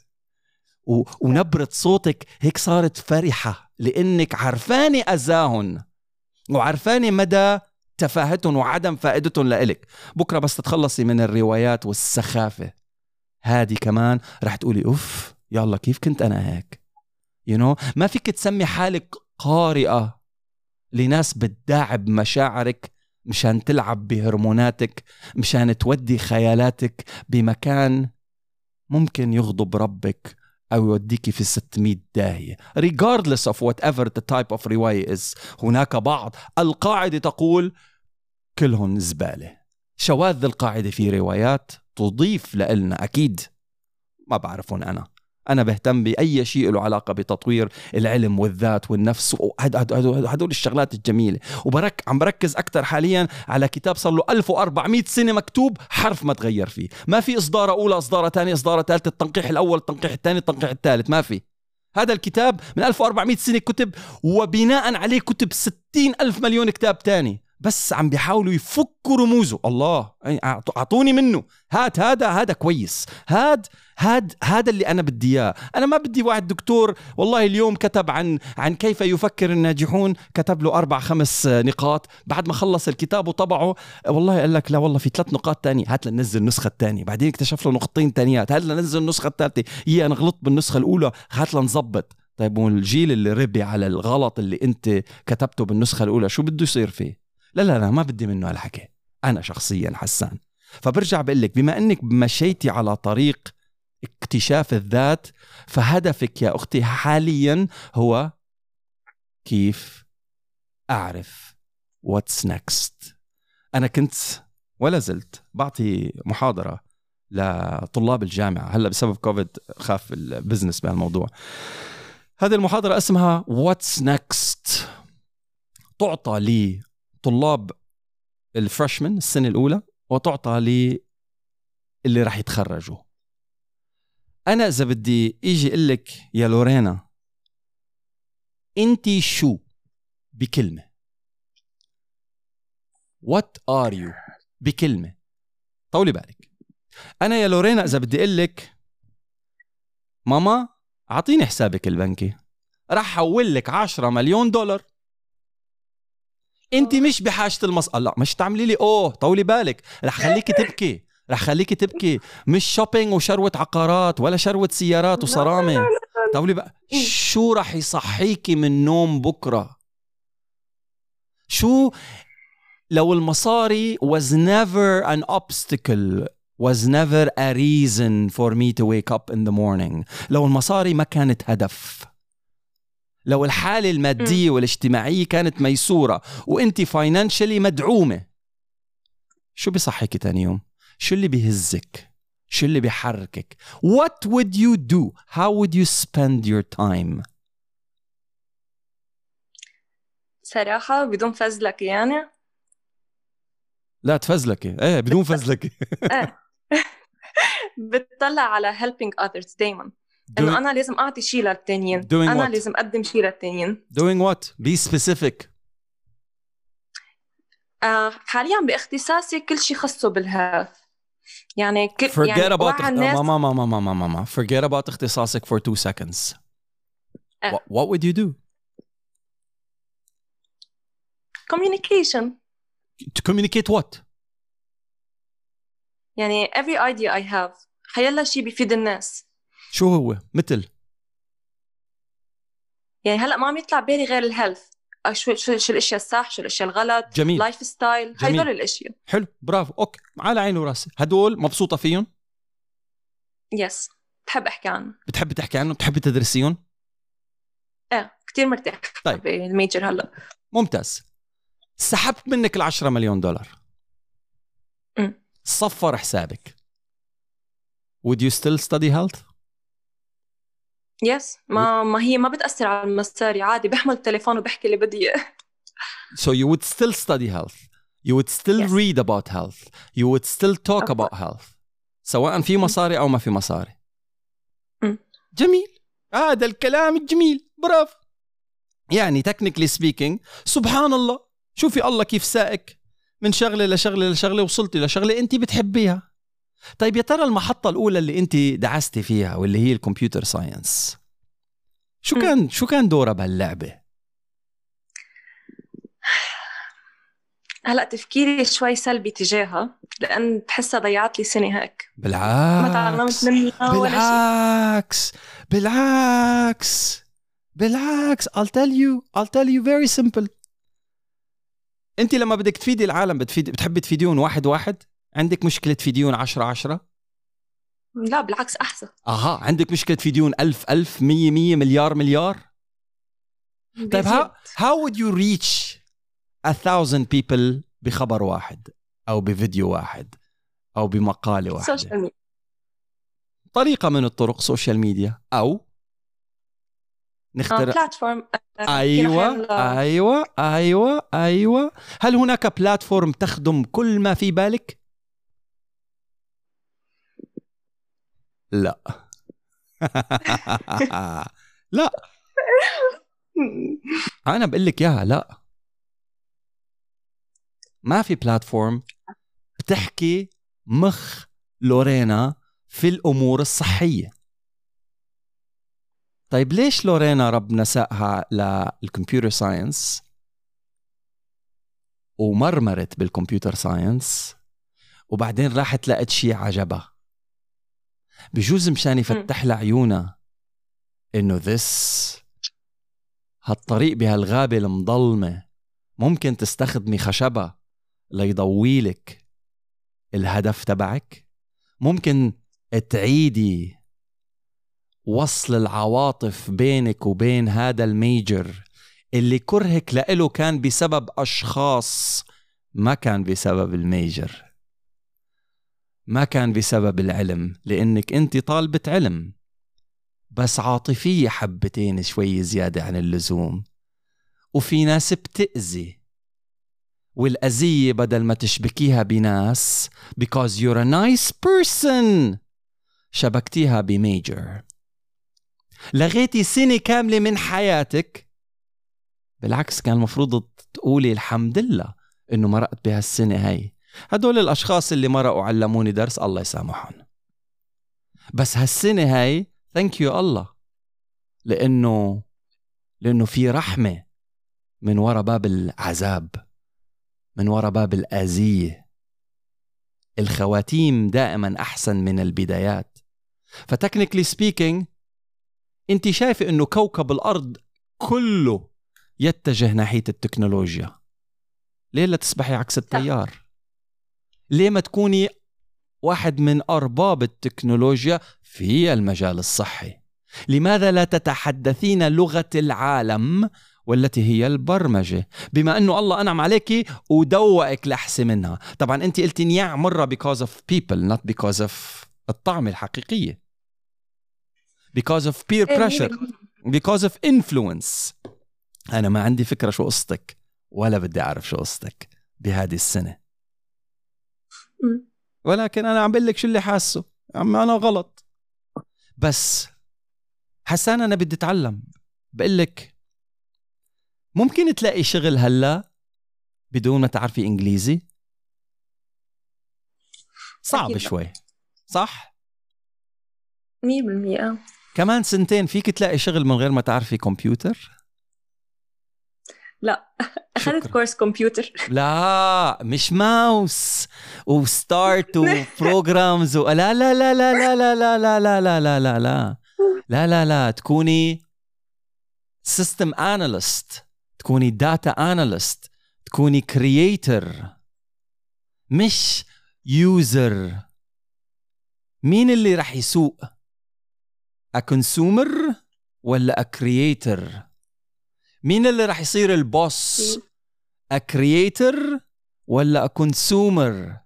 Speaker 2: و... ونبرة صوتك هيك صارت فرحة لأنك عرفانة أذاهن وعرفانة مدى تفاهتهم وعدم فائدتهم لإلك بكرة بس تتخلصي من الروايات والسخافة هذه كمان رح تقولي أوف يلا كيف كنت أنا هيك you know? ما فيك تسمي حالك قارئة لناس بتداعب مشاعرك مشان تلعب بهرموناتك مشان تودي خيالاتك بمكان ممكن يغضب ربك أو يوديك في 600 داهية. Regardless of whatever the type of رواية is هناك بعض. القاعدة تقول كلهم زبالة. شواذ القاعدة في روايات تضيف لنا أكيد. ما بعرفهم أنا. أنا بهتم بأي شيء له علاقة بتطوير العلم والذات والنفس. هدول الشغلات الجميلة. وبرك عم بركز أكثر حاليا على كتاب صار له 1400 سنة مكتوب حرف ما تغير فيه. ما في إصدارة أولى إصدارة ثانية إصدارة ثالثة التنقيح الأول التنقيح الثاني التنقيح الثالث. ما في. هذا الكتاب من 1400 سنة كتب وبناء عليه كتب 60 ألف مليون كتاب تاني. بس عم بيحاولوا يفكوا رموزه. الله أعطوني منه. هات هذا هذا كويس. هاد هاد هذا اللي أنا بدي إياه. أنا ما بدي واحد دكتور والله اليوم كتب عن عن كيف يفكر الناجحون. كتب له أربع خمس نقاط. بعد ما خلص الكتاب وطبعه والله قال لك لا والله في ثلاث نقاط تانية. هات لننزل النسخة الثانية بعدين اكتشف له نقطتين تانيات. هات لننزل النسخة الثالثه هي أنا غلطت بالنسخة الأولى. هات لنظبط. طيب والجيل اللي ربي على الغلط اللي أنت كتبته بالنسخة الأولى شو بده يصير فيه؟ لا لا لا ما بدي منه هالحكي. أنا شخصيا حسان. فبرجع بقول لك بما إنك مشيتي على طريق اكتشاف الذات فهدفك يا أختي حاليا هو كيف أعرف what's next أنا كنت ولا زلت بعطي محاضرة لطلاب الجامعة. هلأ بسبب كوفيد خف ال business بهالموضوع. هذه المحاضرة اسمها what's next تعطى لطلاب ال freshman السنة الأولى وتعطى للي راح يتخرجوا. أنا إذا بدي إجي أقول لك يا لورينا انت شو بكلمة؟ what are you بكلمة؟ طولي بالك. أنا يا لورينا إذا بدي أقول لك ماما أعطيني حسابك البنكي. راح أحول لك 10 مليون دولار. انت مش بحاجة المص لا مش تعملي لي أوه طولي بالك. رح خليكي تبكي رح خليكي تبكي. مش شوبينج وشروة عقارات ولا شروة سيارات وصرامة. طولي بقى. شو رح يصحيكي من نوم بكرة؟ شو؟ لو المصاري was never an obstacle was never a reason for me to wake up in the morning. لو المصاري ما كانت هدف. لو الحالة المادية والاجتماعية كانت ميسورة وانت فاينانشلي مدعومة شو بصحيك تاني يوم؟ شو اللي بيهزك؟ شو اللي بيحركك؟ What would you do? How would you spend your time?
Speaker 3: صراحة بدون فزلكة يعني
Speaker 2: لا تفزلكي إيه بدون فزلكي
Speaker 3: إيه بتطلع على helping others دايما إنه أنا لازم أعطي شيء للتانيين. أنا what? لازم أقدم شيء للتانيين.
Speaker 2: Doing what? Be specific.
Speaker 3: آه حاليا باختصاصي كل شيء خصه بالهيلث يعني كل
Speaker 2: forget
Speaker 3: يعني
Speaker 2: about الناس... ماما ماما ماما ماما forget about اختصاصك for two seconds.
Speaker 3: آه.
Speaker 2: what, what would you do?
Speaker 3: Communication.
Speaker 2: To communicate what?
Speaker 3: يعني every idea I have. حيلا شيء بيفيد الناس.
Speaker 2: شو هو؟ مثل.
Speaker 3: يعني هلأ ما عم يطلع بالي غير ال health شو شو شو الأشياء الصح شو الأشياء الغلط
Speaker 2: جميل.
Speaker 3: lifestyle هدول الأشياء.
Speaker 2: حلو برافو. okay على عيني وراسي هدول مبسوطة فيهم؟
Speaker 3: yes بحب أحكي عنهم.
Speaker 2: بتحبي تحكي عنهم؟ بتحبي تدرسيهم؟
Speaker 3: إيه كثير مرتاح
Speaker 2: طيب.
Speaker 3: بالميجر هلأ.
Speaker 2: ممتاز. سحبت منك ال 10 مليون دولار.
Speaker 3: م.
Speaker 2: صفر حسابك. Would you still study health?
Speaker 3: يس ما ما هي ما بتأثر على المصاري عادي بحمل التليفون وبحكي اللي بدي إياه.
Speaker 2: So you would still study health. You would still
Speaker 3: Yes.
Speaker 2: read about health. You would still talk
Speaker 3: Of
Speaker 2: about health. سواء في مصاري أو ما في مصاري.
Speaker 3: مم.
Speaker 2: جميل. هذا الكلام الجميل. برافو. يعني technically speaking سبحان الله. شوفي الله كيف ساقك. من شغلة لشغلة لشغلة وصلتي لشغلة انت بتحبيها. طيب يا ترى المحطة الأولى اللي أنت دعستي فيها واللي هي ال computer science
Speaker 3: شو.
Speaker 2: كان شو كان دورها بهاللعبة؟
Speaker 3: هلا تفكيري شوي سلبي تجاهها لأن بحسها ضيعت لي سنة هيك.
Speaker 2: بالعكس
Speaker 3: ما تعلمت منها
Speaker 2: بالعكس. بالعكس. بالعكس. I'll tell you. I'll tell you very simple. أنت لما بدك تفيدي العالم بتفيد بتحبي تفيديهم واحد واحد؟ عندك مشكلة تفيديهم عشرة عشرة؟
Speaker 3: لا بالعكس أحسن.
Speaker 2: أها عندك مشكلة تفيديهم ألف ألف مية مية مليار مليار؟ طيب how, how would you reach a thousand people بخبر واحد أو بفيديو واحد أو بمقالة واحدة
Speaker 3: social media
Speaker 2: طريقة من الطرق social media أو نخترع
Speaker 3: platform
Speaker 2: أيوه أيوه أيوه أيوه. هل هناك platform تخدم كل ما في بالك؟ لا. لا. أنا بقول لك إياها لا. ما في platform بتحكي مخ لورينا في الأمور الصحية. طيب ليش لورينا ربنا ساقها لل computer science ومرمرت بال computer science وبعدين راحت لقت شيء عجبها؟ بجوز مشان يفتح لها عيونها إنه this هالطريق بهالغابة المضلمة ممكن تستخدمي خشبة ليضويلك الهدف تبعك. ممكن تعيدي وصل العواطف بينك وبين هذا ال major اللي كرهك لإله كان بسبب أشخاص ما كان بسبب ال major. ما كان بسبب العلم لأنك أنت طالبة علم. بس عاطفية حبتين شوي زيادة عن اللزوم. وفي ناس بتأذي. والأذية بدل ما تشبكيها بناس because you're a nice person شبكتيها بميجر. لغيتي سنة كاملة من حياتك. بالعكس كان المفروض تقولي الحمد لله إنه مرقت بهالسنة هاي. هدول الأشخاص اللي مرقوا علموني درس الله يسامحهم. بس هالسنة هاي thank you الله. لأنه لأنه في رحمة من ورا باب العذاب من ورا باب الأذية الخواتيم دائما أحسن من البدايات. ف technically speaking أنت شايفة إنه كوكب الأرض كله يتجه ناحية التكنولوجيا. ليه لا تسبحي عكس التيار؟ ليه ما تكوني واحد من أرباب التكنولوجيا في المجال الصحي؟ لماذا لا تتحدثين لغة العالم والتي هي البرمجة؟ بما أنه الله أنعم عليك ودوقك لحسه منها. طبعا أنت قلتي نياع مرة because of people not because of الطعمه الحقيقية. Because of peer pressure. Because of influence. أنا ما عندي فكرة شو قصتك ولا بدي أعرف شو قصتك بهذه السنة. ولكن أنا عم بقول لك شو اللي حاسه. عم أنا غلط. بس حسان أنا بدي أتعلم. بقول لك ممكن تلاقي شغل هلأ بدون ما تعرفي إنجليزي؟ صعب. شوي. صح؟
Speaker 3: 100%
Speaker 2: كمان سنتين فيك تلاقي شغل من غير ما تعرفي كمبيوتر؟
Speaker 3: لا اخذت. course computer
Speaker 2: لا مش mouse و start و programs و... لا لا لا لا لا لا لا لا لا لا لا لا لا لا لا لا تكوني system analyst تكوني data analyst تكوني creator مش user مين اللي رح يسوق consumer ولا creator مين اللي رح يصير ال boss؟ creator ولا consumer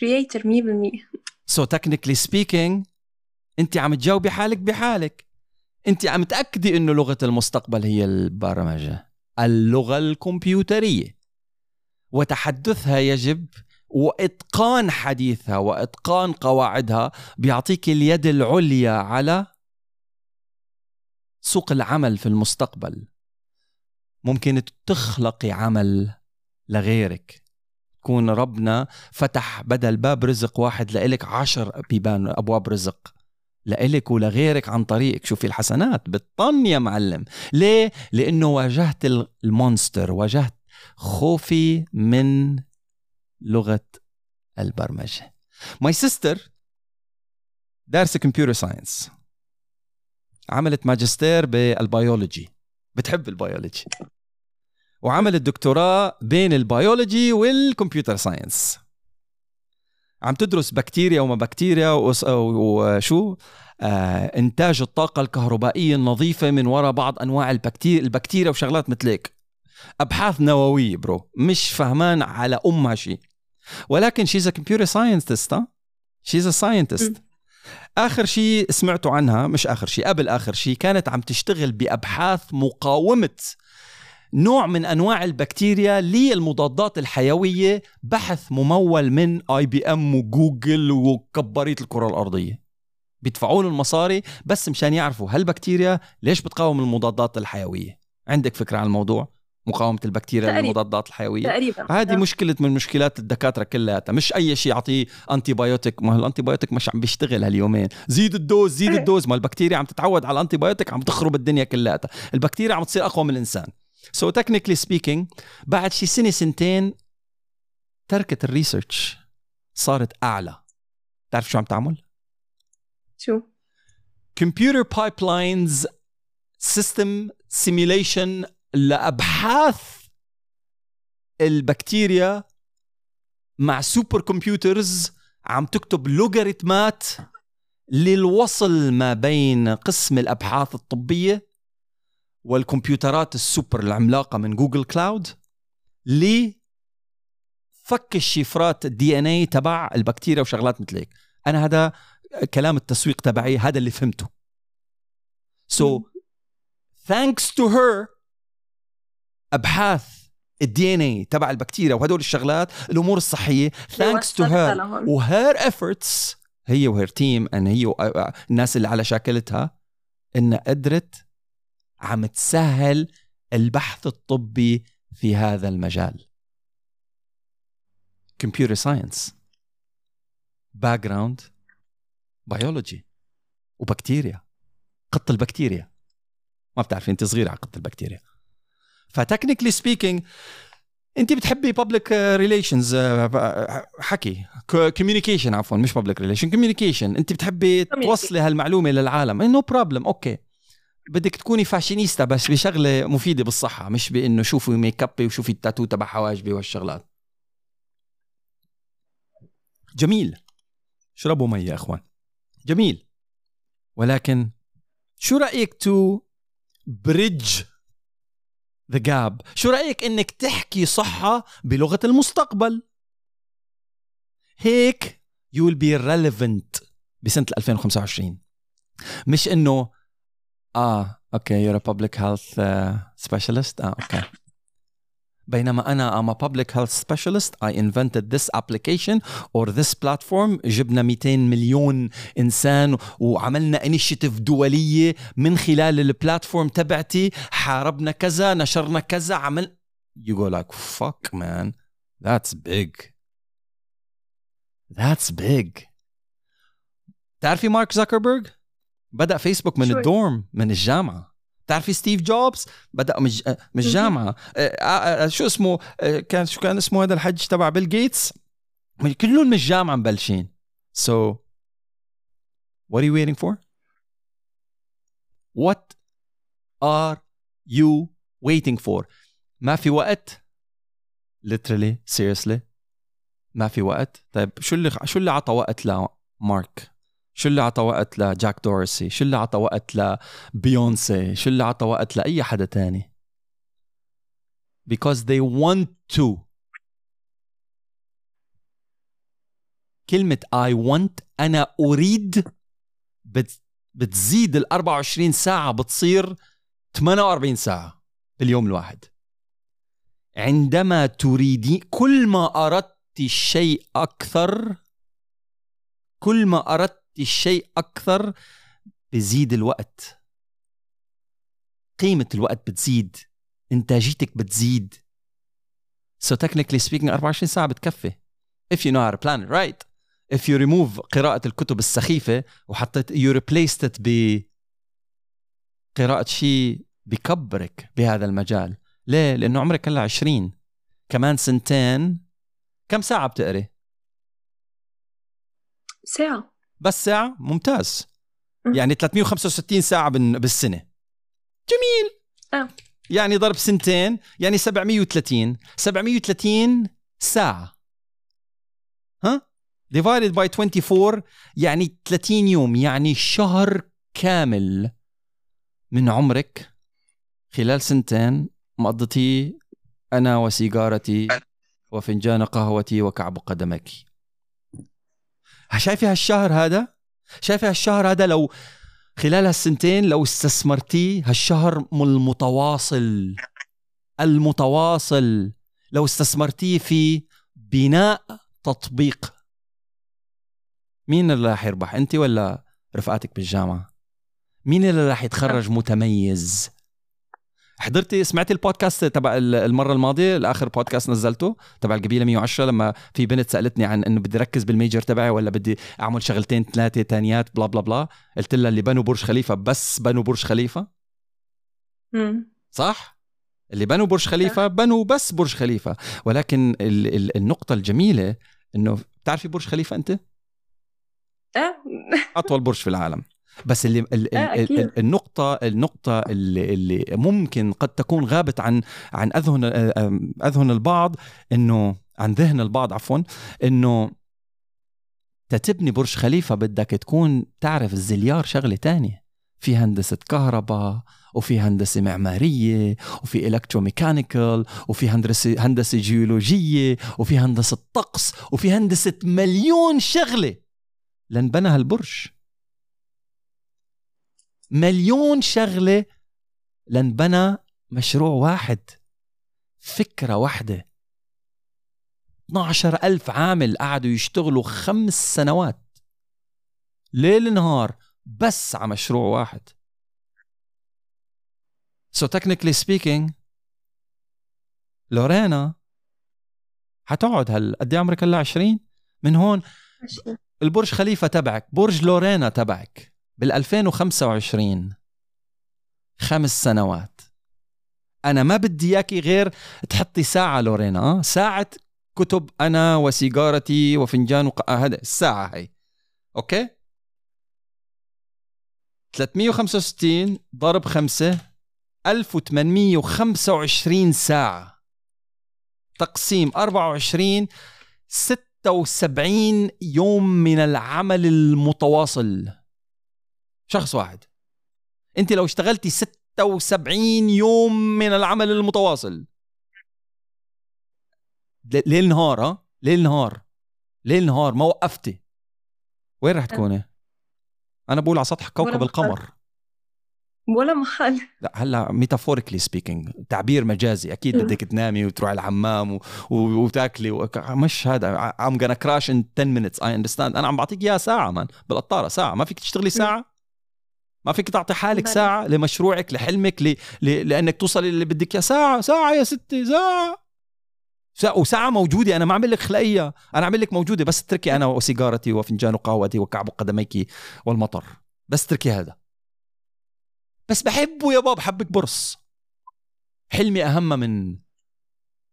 Speaker 3: creator 100%
Speaker 2: so technically speaking انت عم تجاوبي حالك بحالك. انت عم تأكدي انه لغة المستقبل هي البرمجة اللغة الكمبيوترية. وتحدثها يجب وإتقان حديثها وإتقان قواعدها بيعطيك اليد العليا على سوق العمل في المستقبل. ممكن تخلقي عمل لغيرك. تكون ربنا فتح بدل باب رزق واحد لإلك عشر بيبان أبواب رزق. لإلك ولغيرك عن طريقك شوفي الحسنات بالطن يا معلم. ليه؟ لأنه واجهت المونستر واجهت خوفي من لغة البرمجة. my sister دارسة computer science عملت ماجستير بالبيولوجي. بتحب البيولوجي. وعملت دكتوراه بين ال biology وال computer science. عم تدرس بكتيريا وما بكتيريا وشو؟ آه إنتاج الطاقة الكهربائية النظيفة من وراء بعض أنواع البكتيريا البكتيريا وشغلات مثل هيك أبحاث نووية bro. مش فهمان على أمها شيء ولكن she's computer scientist she's scientist آخر شيء سمعتوا عنها مش آخر شيء قبل آخر شيء كانت عم تشتغل بأبحاث مقاومة نوع من أنواع البكتيريا للمضادات الحيوية بحث ممول من IBM و Google وكباريت الكرة الأرضية. بيدفعوا له المصاري بس مشان يعرفوا هالبكتيريا ليش بتقاوم المضادات الحيوية. عندك فكرة عن الموضوع؟ مقاومة البكتيريا
Speaker 3: تقريبا.
Speaker 2: للمضادات الحيوية.
Speaker 3: تقريبا.
Speaker 2: هذه
Speaker 3: آه.
Speaker 2: مشكلة من مشكلات الدكاترة كلياتها مش أي شيء اعطيه انتي بايوتيك ما الانتي بايوتيك مش عم بيشتغل هاليومين. زيد ال dose زيد
Speaker 3: إيه.
Speaker 2: ال dose. ما البكتيريا عم تتعود على ال antibiotic عم تخرب الدنيا كلياتها البكتيريا عم تصير أقوى من الإنسان. so technically speaking بعد شي سنة سنتين تركت ال research صارت أعلى. تعرف شو عم تعمل؟
Speaker 3: شو؟
Speaker 2: computer pipelines system simulation لأبحاث البكتيريا مع supercomputers عم تكتب لوغاريتمات للوصل ما بين قسم الأبحاث الطبية والكمبيوترات السوبر العملاقة من Google Cloud لفك الشفرات ال DNA تبع البكتيريا وشغلات مثل هيك. أنا هذا كلام التسويق تبعي هذا اللي فهمته. so so, thanks to her أبحاث ال DNA تبع البكتيريا وهدول الشغلات الأمور الصحية
Speaker 3: وصلتها
Speaker 2: her
Speaker 3: لهون.
Speaker 2: و her efforts هي و her team and هي الناس اللي على شاكلتها إنها قدرت عم تسهل البحث الطبي في هذا المجال. computer science background biology وبكتيريا. قط البكتيريا. ما بتعرفي أنت صغيرة على قط البكتيريا. ف technically speaking انت بتحبي public relations حكي communication عفوا مش public relation communication انت بتحبي. توصلي هالمعلومة للعالم. no problem okay. بدك تكوني فاشينيستا بس بشغلة مفيدة بالصحة مش بإنه شوفي ميك ابي وشوفي التاتو تبع حواجبي والشغلات جميل. اشربوا مي يا إخوان. جميل. ولكن شو رأيك to bridge the gap شو رأيك إنك تحكي صحة بلغة المستقبل؟ هيك you will be relevant بسنة 2025 مش إنه آه okay public health uh, specialist. آه okay. بينما أنا a public health specialist. I invented this application or this platform. جبنا 200 مليون إنسان وعملنا initiative دولية من خلال ال platform تبعتي. حاربنا كذا نشرنا كذا عمل. You go like fuck man. That's big. That's big. تعرفي مارك زكربرج بدأ فيسبوك من
Speaker 3: شوي.
Speaker 2: ال dorm من الجامعة. تعرفي ستيف جوبز؟ بدأ من الج- من الجامعة. آه، آه، آه، شو اسمه؟ آه، كان شو كان اسمه هذا الحج تبع بيل جيتس؟ كلهم من الجامعة مبلشين. So what are you waiting for? What are you waiting for? ما في وقت. Literally seriously. ما في وقت. طيب شو اللي شو اللي عطى وقت لمارك؟ شو اللي عطى وقت لجاك دورسي شو اللي عطى وقت لبيونسي شو اللي عطى وقت لأي حدا تاني؟ Because they want to. كلمة I want أنا أريد بت بتزيد ال 24 ساعة بتصير 48 ساعة باليوم الواحد. عندما تريدين كل ما أردت الشيء أكثر كل ما أردت الشيء أكثر بزيد الوقت. قيمة الوقت بتزيد إنتاجيتك بتزيد. So technically speaking 24 ساعة بتكفي. If you know how to plan it right. If you remove قراءة الكتب السخيفة وحطيت you replaced it ب قراءة شيء بكبرك بهذا المجال. ليه؟ لأنه عمرك هلا 20 كمان سنتين. كم ساعة بتقري؟
Speaker 3: ساعة.
Speaker 2: بس ساعة ممتاز. يعني 365 ساعة بال- بالسنة. جميل.
Speaker 3: آه.
Speaker 2: يعني ضرب سنتين يعني 730 730 ساعة. ها؟ Divided by 24 يعني 30 يوم يعني شهر كامل من عمرك خلال سنتين مقضتي أنا وسيجارتي وفنجان قهوتي وكعب قدمك. شايفة هالشهر هذا؟ شايفة هالشهر هذا لو خلال هالسنتين لو استثمرتيه هالشهر المتواصل المتواصل لو استثمرتيه في بناء تطبيق. مين اللي راح يربح؟ انت ولا رفقاتك بالجامعة؟ مين اللي راح يتخرج متميز؟ حضرتي سمعتي البودكاست تبع ال- المرة الماضية؟ الآخر بودكاست نزلته تبع القبيلة 110 لما في بنت سألتني عن إنه بدي ركز بالميجر تبعي ولا بدي أعمل شغلتين ثلاثة تانيات بلا بلا بلا قلت لها اللي بنوا برج خليفة بس بنوا برج خليفة.
Speaker 3: مم.
Speaker 2: صح؟ اللي بنوا برج خليفة بنوا بس برج خليفة. ولكن ال ال النقطة الجميلة إنه بتعرفي برج خليفة أنت؟
Speaker 3: آه.
Speaker 2: أطول برج في العالم. بس اللي ال ال
Speaker 3: آه،
Speaker 2: ال
Speaker 3: أكيد.
Speaker 2: ال النقطة النقطة اللي, اللي ممكن قد تكون غابت عن عن أذهن آه، أذهن البعض إنه عن ذهن البعض عفوا إنه تتبني برج خليفة بدك تكون تعرف الزليار شغلة تانية. في هندسة كهرباء وفي هندسة معمارية وفي الكتروميكانيكال وفي هندسة هندسة جيولوجية وفي هندسة طقس وفي هندسة مليون شغلة. لنبنى هالبرج. مليون شغلة لنبنى مشروع واحد. فكرة واحدة. 12 ألف عامل قعدوا يشتغلوا خمس سنوات. ليل نهار بس على مشروع واحد. So technically speaking لورينا حتقعد هل قد إيه عمرك هلا 20 من هون البرج خليفة تبعك برج لورينا تبعك. بال 2025 خمس سنوات. أنا ما بدي إياكي غير تحطي ساعة لورينا آه؟ ساعة كتب أنا وسيجارتي وفنجان وق... آه هذا الساعة هي. أوكي؟ 365 ضرب خمسة 1825 ساعة. تقسيم 24 76 يوم من العمل المتواصل. شخص واحد. انت لو اشتغلتي 76 يوم من العمل المتواصل. ليل نهار ها؟ ليل نهار. ليل نهار ما وقفتي. وين رح تكوني؟ أنا بقول على سطح كوكب القمر.
Speaker 3: ولا محل.
Speaker 2: لا هلا metaphorically speaking تعبير مجازي. أكيد
Speaker 3: مم.
Speaker 2: بدك تنامي وتروحي الحمام و... و... وتاكلي و... مش هذا. I'm gonna crash in 10 minutes. I understand. أنا عم بعطيك إياها ساعة man بالقطارة ساعة. ما فيك تشتغلي ساعة. ما فيك تعطي حالك. ساعة لمشروعك لحلمك ل... ل... لأنك توصلي اللي بدك إياه. ساعة ساعة يا ستي ساعة. وساعة موجودة أنا ما أعمل لك خلقية أنا أعمل لك موجودة. بس اتركي أنا وسيجارتي وفنجان قهوتي وكعب قدميك والمطر. بس اتركي هذا. بس بحبه يا بابا بحبك برص. حلمي أهم من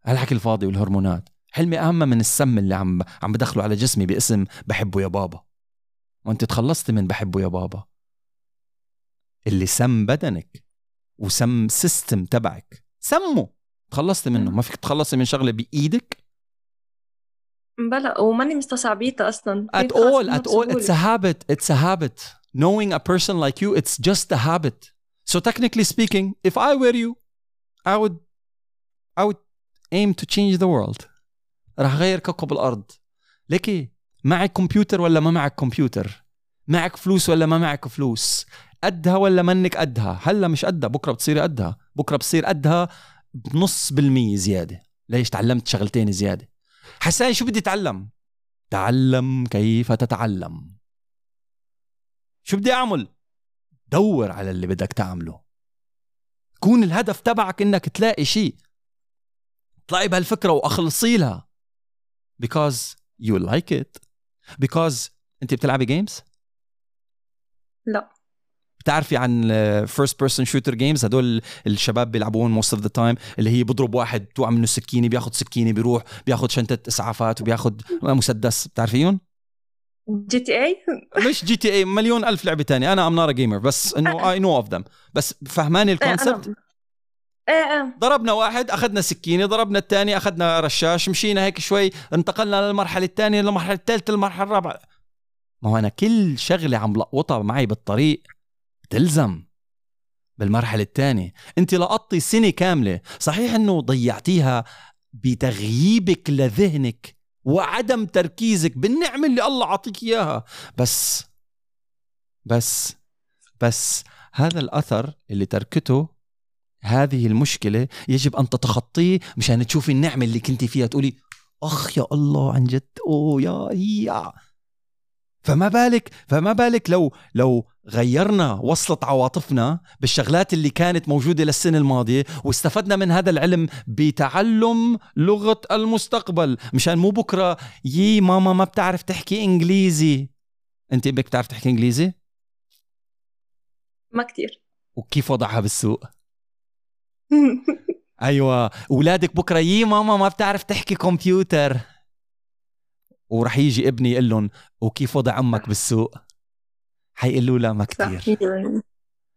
Speaker 2: هالحكي الفاضي والهرمونات. حلمي أهم من السم اللي عم عم بدخله على جسمي باسم بحبه يا بابا. وأنت تخلصت من بحبه يا بابا. اللي سم بدنك وسم سيستم تبعك. سمه. تخلصت منه. ما فيك تخلصي من شغلة بإيدك.
Speaker 3: بلا وماني مستصعبيتها أصلا.
Speaker 2: At all at all. it's a habit. It's a habit. Knowing a person like you it's just a habit. So technically speaking if I were you I would I would aim to change the world. راح غير كوكب الأرض. ليكي معك كمبيوتر ولا ما معك كمبيوتر؟ معك فلوس ولا ما معك فلوس؟ قدها ولا منك قدها هلا مش قدها بكرة بتصيري قدها بكرة بتصير قدها بنص بالمية زيادة. ليش تعلمت شغلتين زيادة؟ حسان شو بدي أتعلم؟ تعلم كيف تتعلم. شو بدي أعمل؟ دور على اللي بدك تعمله. كون الهدف تبعك إنك تلاقي شيء. اطلعي بهالفكرة وأخلصي لها. Because you like it. Because أنت بتلعبي جيمز
Speaker 3: لا.
Speaker 2: بتعرفي عن first person shooter games هدول الشباب بيلعبون most of the time اللي هي بضرب واحد توقع منه سكينة بياخذ سكينة بيروح بياخذ شنطة إسعافات وبياخذ مسدس. بتعرفيهم؟
Speaker 3: جي تي اي
Speaker 2: مش جي تي اي مليون ألف لعبة تانية. أنا I'm not gamer بس إنه I know of them بس فهماني ال
Speaker 3: concept إيه إيه.
Speaker 2: ضربنا واحد أخذنا سكينة ضربنا الثاني أخذنا رشاش مشينا هيك شوي انتقلنا للمرحلة الثانية للمرحلة الثالثه للمرحلة الرابعة. ما هو أنا كل شغلة عم لقطها معي بالطريق تلزم بالمرحلة الثانية أنت لقطتي سنة كاملة صحيح إنه ضيعتيها بتغييبك لذهنك وعدم تركيزك بالنعمة اللي الله عطيك إياها. بس بس بس هذا الأثر اللي تركته هذه المشكلة يجب أن تتخطيه مشان تشوفي النعمة اللي كنتي فيها تقولي أخ يا الله عن جد أوه يا هي فما بالك فما بالك لو لو غيرنا وصلة عواطفنا بالشغلات اللي كانت موجودة للسنة الماضية واستفدنا من هذا العلم بتعلم لغة المستقبل. مشان مو بكرة يي ماما ما بتعرف تحكي إنجليزي. أنت بدك بتعرف تحكي إنجليزي؟
Speaker 3: ما كتير.
Speaker 2: وكيف وضعها بالسوق؟ أيوه. اولادك بكرة يي ماما ما بتعرف تحكي كمبيوتر. ورح يجي ابني يقول لهم وكيف وضع أمك بالسوق؟ حيقولوا لا ما كثير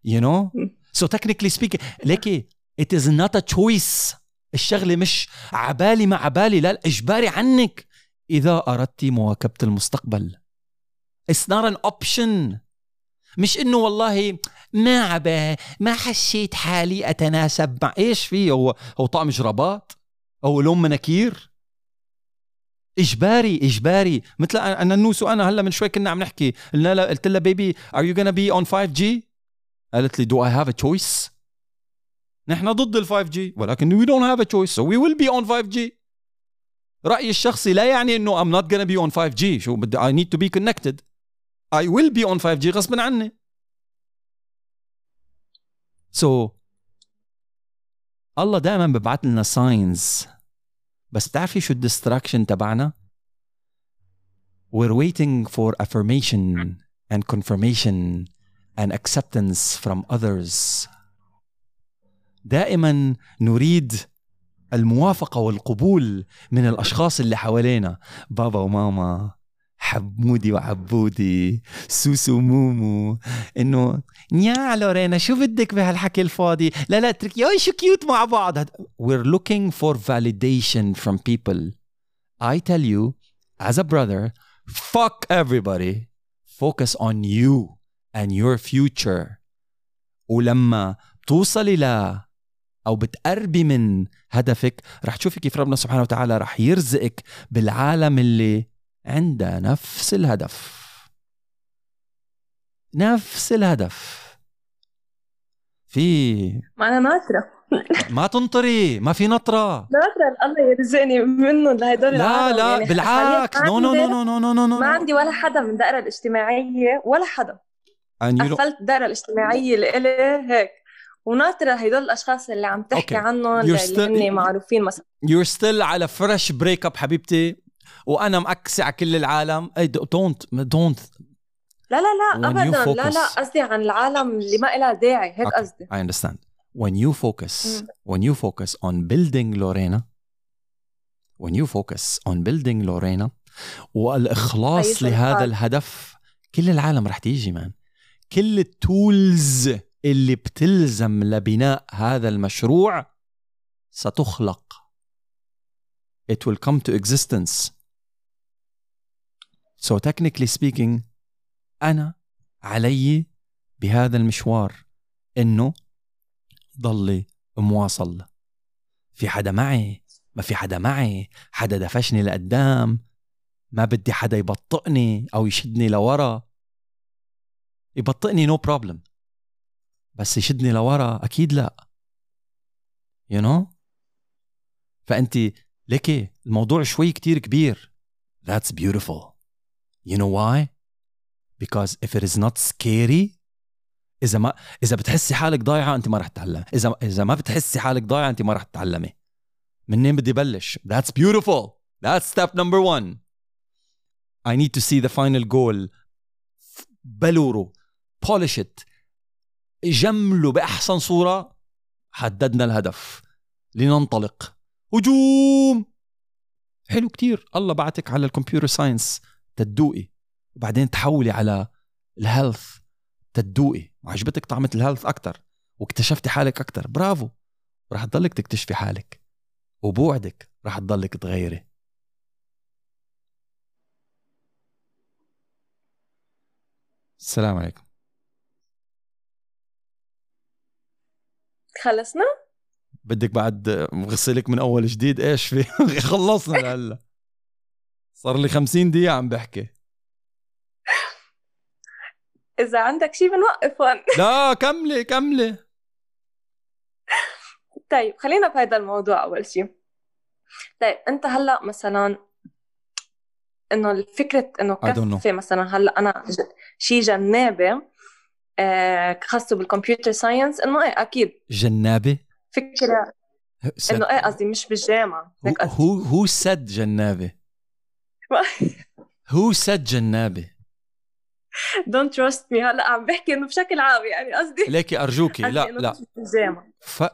Speaker 2: you know so technically speaking it is not a choice الشغلة مش عبالي ما عبالي لا إجباري عنك. إذا اردت مواكبة المستقبل. it's not an option مش إنه والله ما عبا ما حسيت حالي أتناسب مع إيش في؟ هو هو طعم جرابات؟ أو لون مناكير؟ إجباري إجباري. مثل أنا النوس وأنا هلأ من شوي كنا عم نحكي. قلنا لها قلت لها baby are you gonna be on 5G قالت لي do I have a choice نحن ضد ال 5G ولكن we don't have a choice so we will be on 5G رأيي الشخصي لا يعني إنه I'm not gonna be on 5G شو بدي I need to be connected I will be on 5G غصبا عني. so so, الله دائما ببعث لنا signs بس بتعرفي شو ال distraction تبعنا؟ We're waiting for affirmation and confirmation and acceptance from others. دائما نريد الموافقة والقبول من الأشخاص اللي حوالينا بابا وماما حمودي وعبودي سوسو مومو إنه يا لورينا شو بدك بهالحكي الفاضي؟ لا لا اترك يا شو cute مع بعض. we're looking for validation from people. I tell you as a brother fuck everybody. Focus on you and your future. ولما توصلي ل أو بتقربي من هدفك رح تشوفي كيف ربنا سبحانه وتعالى رح يرزقك بالعالم اللي عندها نفس الهدف. نفس الهدف. في
Speaker 3: ما أنا ناطرة.
Speaker 2: ما تنطري ما في نطرة.
Speaker 3: ناطرة الله يرزقني منهم لهدول
Speaker 2: لا لا
Speaker 3: يعني
Speaker 2: بالعكس. no no no no no no no
Speaker 3: ما عندي ولا حدا من الدائره الاجتماعية ولا حدا. قفلت الدائره الاجتماعية اللي هيك. وناطرة هدول الأشخاص اللي عم تحكي okay. عنهم اللي هن معروفين مثلا.
Speaker 2: You're still على fresh breakup حبيبتي. وأنا مأكسة على كل العالم. I don't don't
Speaker 3: لا لا لا ابدا. لا لا قصدي عن العالم اللي ما لها داعي. هيك قصدي.
Speaker 2: I understand. When you focus when you focus on building Lorena when you focus on building Lorena والإخلاص لهذا الهدف كل العالم رح تيجي مان كل ال tools اللي بتلزم لبناء هذا المشروع ستخلق. It will come to existence. So technically speaking أنا علي بهذا المشوار إنه ضلي مواصل. في حدا معي؟ ما في حدا معي. حدا دفشني لقدام. ما بدي حدا يبطئني أو يشدني لورا. يبطئني no no problem بس يشدني لورا أكيد لا. يو you know? فانت ليكي الموضوع شوي كتير كبير. That's beautiful. You know why? Because if it is not scary إذا ما إذا بتحسي حالك ضايعة أنت ما رح تتعلمي. إذا إذا ما بتحسي حالك ضايعة أنت ما رح تتعلمي. منين بدي بلش؟ That's beautiful. That's step number one. I need to see the final goal. بلوره. Polish it. جمله بأحسن صورة. حددنا الهدف. لننطلق. هجوم. حلو كتير. الله بعتك على ال computer science تدوقي. وبعدين تحولي على ال health تدوقي. وعجبتك طعمة ال health أكتر. واكتشفتي حالك أكتر. برافو. رح تضلك تكتشفي حالك. وبوعدك رح تضلك تغيري. السلام عليكم.
Speaker 3: خلصنا؟
Speaker 2: بدك بعد غسلك من أول جديد؟ إيش في؟ خلصنا لهلأ. صار لي 50 دقيقة عم بحكي.
Speaker 3: إذا عندك شيء بنوقف هون.
Speaker 2: لا كملي كملي.
Speaker 3: طيب خلينا بهذا الموضوع أول شيء طيب أنت هلأ مثلا إنه الفكرة إنه كفي مثلا هلأ أنا شيء جنابي آه خاصة بال computer science إنه إيه أكيد.
Speaker 2: جنابي
Speaker 3: فكرة إنه إيه قصدي مش بالجامعة
Speaker 2: who who said جنابي who said جنابي
Speaker 3: don't trust me هلأ عم بحكي إنه بشكل عام يعني قصدي.
Speaker 2: ليكي أرجوكي لا لا.